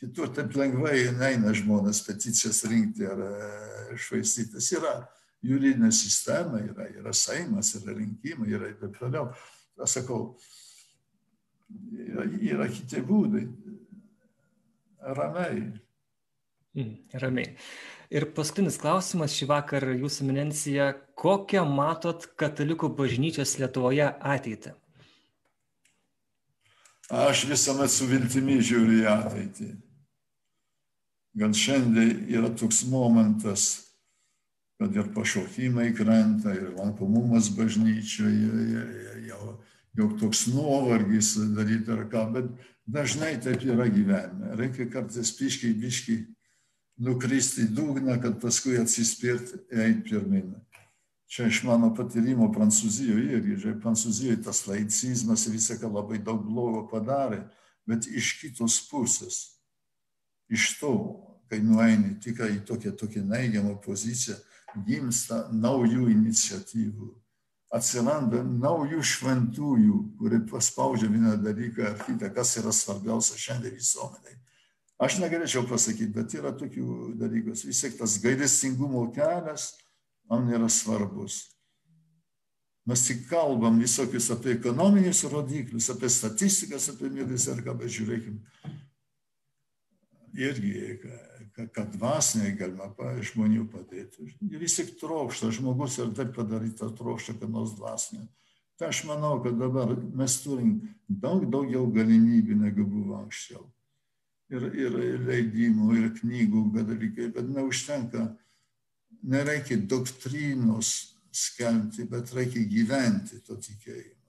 Kitur taip lengvai neina žmonės peticijas rinkti ar e, švaistytis. Yra juridinė sistema, yra, yra saimas, yra rinkimai, yra ir taip toliau. Aš sakau, yra, yra kiti būdai. Ramiai. Mm, ramiai. Ir paskutinis klausimas šį vakar jūsų eminencija, kokią matot katalikų bažnyčios Lietuvoje ateitį? Aš visuomet su viltimi žiūriu į ateitį. Gal šiandien yra toks momentas, kad ir pašaukimai krenta, ir lankomumas bažnyčioje, jau, jau toks nuovargis daryti ar ką, bet dažnai taip yra gyvenime. Reikia kartais piškiai, biškiai nukristi į dugną, kad paskui atsispirti ir eiti pirmin. čia iš mano patyrimo Prancūzijoje irgi, žiūrėk, Prancūzijoje tas laicizmas visą ką labai daug blogo padarė, bet iš kitos pusės, iš to, kai nueini tik į tokią, tokią neigiamą poziciją, gimsta naujų iniciatyvų, atsiranda naujų šventųjų, kurie paspaudžia vieną dalyką ar kitą, kas yra svarbiausia šiandien visuomeniai. Aš negalėčiau pasakyti, bet yra tokių dalykų. Vis tiek tas gailestingumo kelias man yra svarbus. Mes tik kalbam visokius apie ekonominius rodiklius, apie statistikas, apie mirtis ir ką, bet žiūrėkim, irgi, kad dvasiniai galima žmonių padėti. Vis tik trokšta, žmogus ir taip padaryta trokšta, kad nors dvasinė. Tai aš manau, kad dabar mes turim daug daugiau galimybių negu buvo anksčiau. Ir, ir leidimų, ir knygų, dalykai, bet neužtenka, nereikia doktrinos skelbti, bet reikia gyventi to tikėjimą.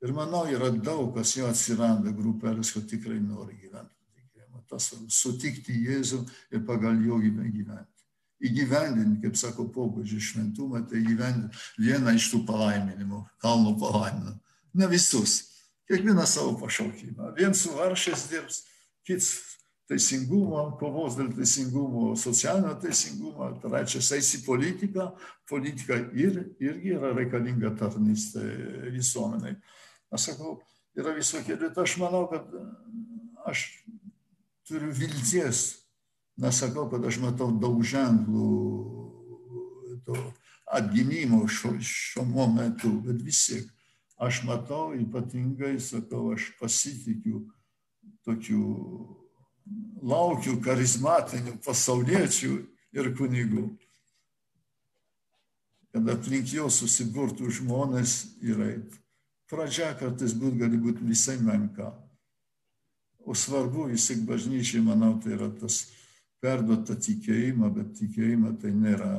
Ir manau, yra daug, kas jau atsiranda grupelės, kad tikrai nori gyventi tas sutikti Jėzų ir pagal jo gyventi. Įgyvendinti, kaip sako pobūdžio šventumą, tai įgyvendinti vieną iš tų palaiminimų, kalnų palaiminimų. Ne visus, kiekvieną savo pašaukimą. Vien su varšės dirbs, kits teisingumo, kovos dėl teisingumo, socialinio teisingumo, trečias eis į politiką, politika ir, irgi yra reikalinga tarnystė visuomeniai. Aš sakau, yra visokie, bet aš manau, kad aš turiu vilties. Nesakau, kad aš matau daug ženklų to atgimimo šiuo, momentu, bet vis tiek aš matau ypatingai, sakau, aš pasitikiu tokių, laukiu charizmatinių pasauliečių ir kunigų. Kad aplink jo susiburtų žmonės ir eit. Pradžia kartais būt gali būti visai menka. O svarbu vis tik bažnyčiai, manau, tai yra tas perduota tikėjimą, bet tikėjimą tai nėra,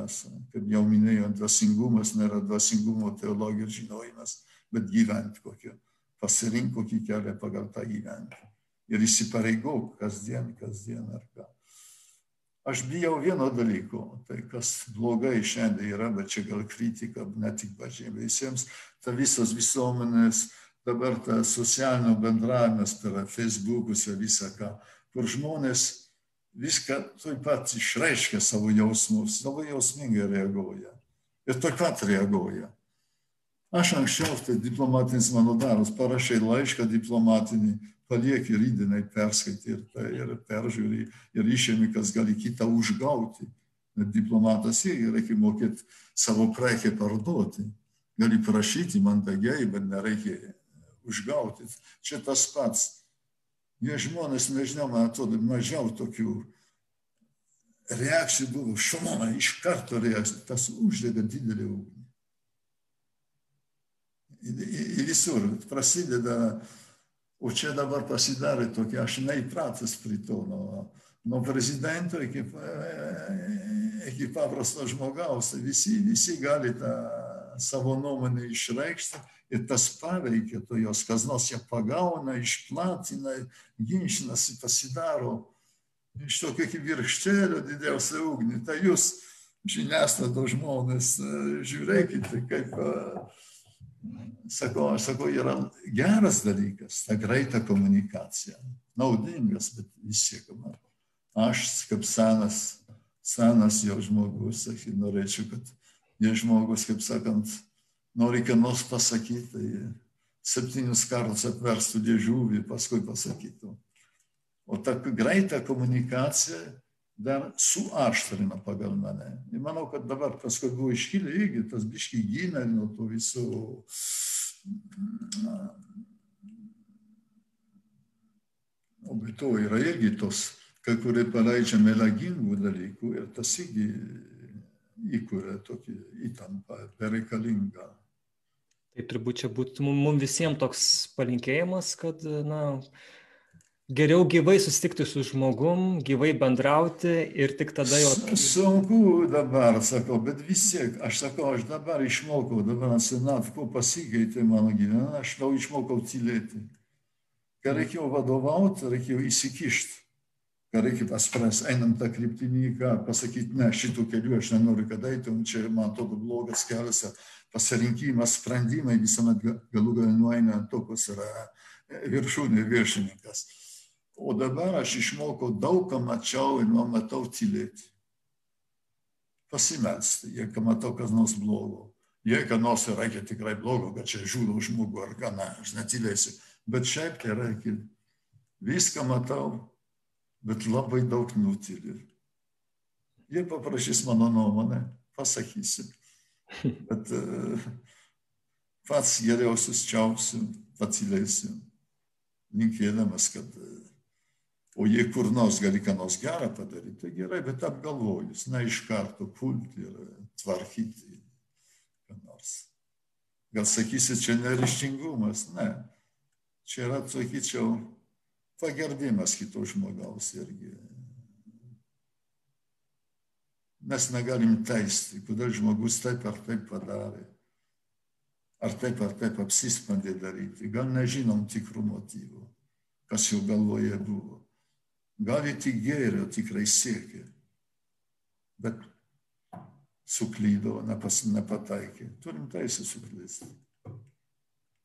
kaip jau minėjau, dvasingumas nėra dvasingumo teologija ir žinojimas, bet gyventi kokį, pasirink kokį kelią pagal tą gyventi. Ir įsipareigok kasdien, kasdien ar ką. Aš bijau vieno dalyko, tai kas blogai šiandien yra, bet čia gal kritika, ne tik bažnyčiai, visiems, ta visos visuomenės dabar tas socialinio bendravimas per Facebookus ir visą ką, kur žmonės viską taip pat išreiškia savo jausmus, labai jausmingai reaguoja. Ir taip pat reaguoja. Aš anksčiau, tai diplomatinis mano darbas, parašai laišką diplomatinį, palieki rydinai perskaityti ir, tai, ir peržiūri ir išėmi, kas gali kitą užgauti. Bet diplomatas irgi reikia mokėti savo prekę parduoti. Gali prašyti mandagiai, bet nereikia užgauti. Čia tas pats. Jie žmonės, nežinau, man atrodo, mažiau tokių reakcijų buvo. Šumona iš karto reakcija, tas uždega didelį ugnį. Ir visur prasideda, o čia dabar pasidarė tokia, aš neįpratęs prie to, nuo, nuo prezidento iki, iki paprasto žmogaus, visi, visi gali tą savo nuomonę išreikšti ir tas paveikia to jos, kas nors ją pagauna, išplatina, ginčinasi, pasidaro iš to kaip virkštėlio didžiausią ugnį. Tai jūs žiniasklaida žmonės žiūrėkite, kaip, sakau, aš sakau, yra geras dalykas, ta greita komunikacija, naudingas, bet vis tiek, aš kaip senas, senas jo žmogus, sakai, norėčiau, kad jie žmogus, kaip sakant, nori ką nors pasakyti, tai septynis kartus apverstų dėžuvį, paskui pasakytų. O ta greita komunikacija dar suaštrina pagal mane. Ir manau, kad dabar paskui buvo iškilę irgi tas biški gynė nuo to visų O be to yra irgi tos, kai kurie paleidžia melagingų dalykų ir tas irgi įkuria tokį įtampą bereikalingą. Tai turbūt čia būtų mums visiems toks palinkėjimas, kad na, geriau gyvai susitikti su žmogum, gyvai bendrauti ir tik tada jo. Sunku dabar, sakau, bet vis tiek, aš sakau, aš dabar išmokau, dabar senat, ko pasikeitė mano gyvenimas, aš jau išmokau tylėti. Kai reikėjo vadovauti, reikėjo įsikišti. Ką reikia paspręsti, einam tą kryptimį, ką pasakyti, ne, šitų kelių aš nenoriu, kad eitum, čia man atrodo blogas kelias, pasirinkimas, sprendimai visuomet galų galę nueina ant to, kas yra viršūnė viršininkas. O dabar aš išmokau daug ką mačiau ir man matau tylėti. Pasimelsti, jeigu matau kas nors blogo. Jei ką nors reikia tikrai blogo, kad čia žudo žmogų ar ką, ne, aš netylėsiu. Bet šiaip tai reikia. Viską matau, bet labai daug nutyliu. Jie paprašys mano nuomonę, pasakysiu. Bet uh, pats geriausias čiausiu, patylėsiu, linkėdamas, kad uh, O jei kur nors gali ką nors gerą padaryti, tai gerai, bet apgalvojus, na iš karto pulti ir tvarkyti ką nors. Gal sakysi, čia nerištingumas, ne. Čia yra, sakyčiau, pagerbimas kito žmogaus irgi. Mes negalim teisti, kodėl žmogus taip ar taip padarė. Ar taip ar taip apsispandė daryti. Gal nežinom tikrų motyvų, kas jo galvoje buvo gali tik gėrio tikrai siekė, bet suklydo, nepataikė. Turim teisę suklysti.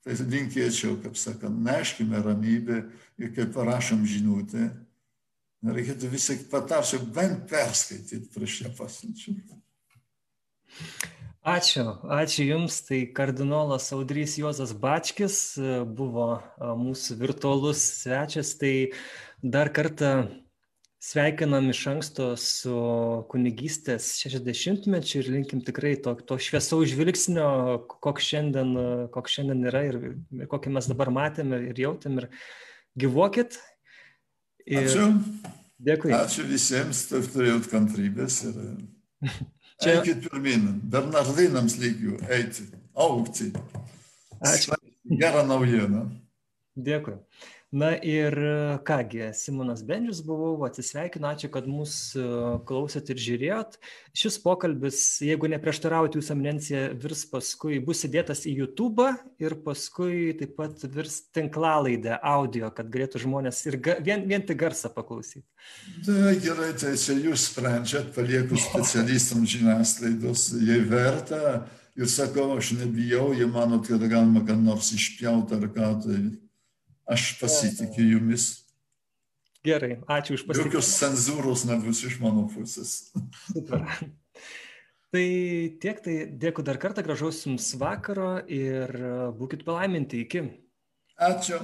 Tai linkėčiau, kaip sakant, neškime ramybę ir kaip parašom žinutę, nereikėtų visai patarsiu bent perskaityti prieš ją pasiunčiu. Ačiū, ačiū Jums. Tai kardinolas Audrys Juozas Bačkis buvo mūsų virtualus svečias. Tai dar kartą sveikinam iš anksto su kunigystės 60-mečiu ir linkim tikrai to, to šviesaus žvilgsnio, koks šiandien, koks šiandien yra ir, ir kokį mes dabar matėme ir jautėm ir gyvuokit. Ir... Ačiū. Dėkui. Ačiū visiems, kad turėjot kantrybės ir Čia... eikit pirmin, Bernardinams lygių eiti, aukti. Ačiū. Gerą naujieną. Dėkui na ir ką gi simonas bendžius buvau atsisveikinu ačiū kad mūsų klausėt ir žiūrėjot šis pokalbis jeigu neprieštaraujat jūsų eminencija virs paskui bus įdėtas į jutubą ir paskui taip pat virs tinklalaide audio kad galėtų žmonės ir ga, vien, vien tik garsą paklausyti. Tai gerai, tai čia jūs sprendžiat, palieku specialistams žiniasklaidos, jei verta ir sakau, aš nebijau, jie mano, kad galima ką nors išpjauti ar ką, tai Aš pasitikiu jumis. Gerai, ačiū už pasitikėjimą. Jokios cenzūros nebus iš mano pusės. Super. Tai tiek, tai dėkui dar kartą, gražaus jums vakaro ir būkite palaiminti. Iki. Ačiū.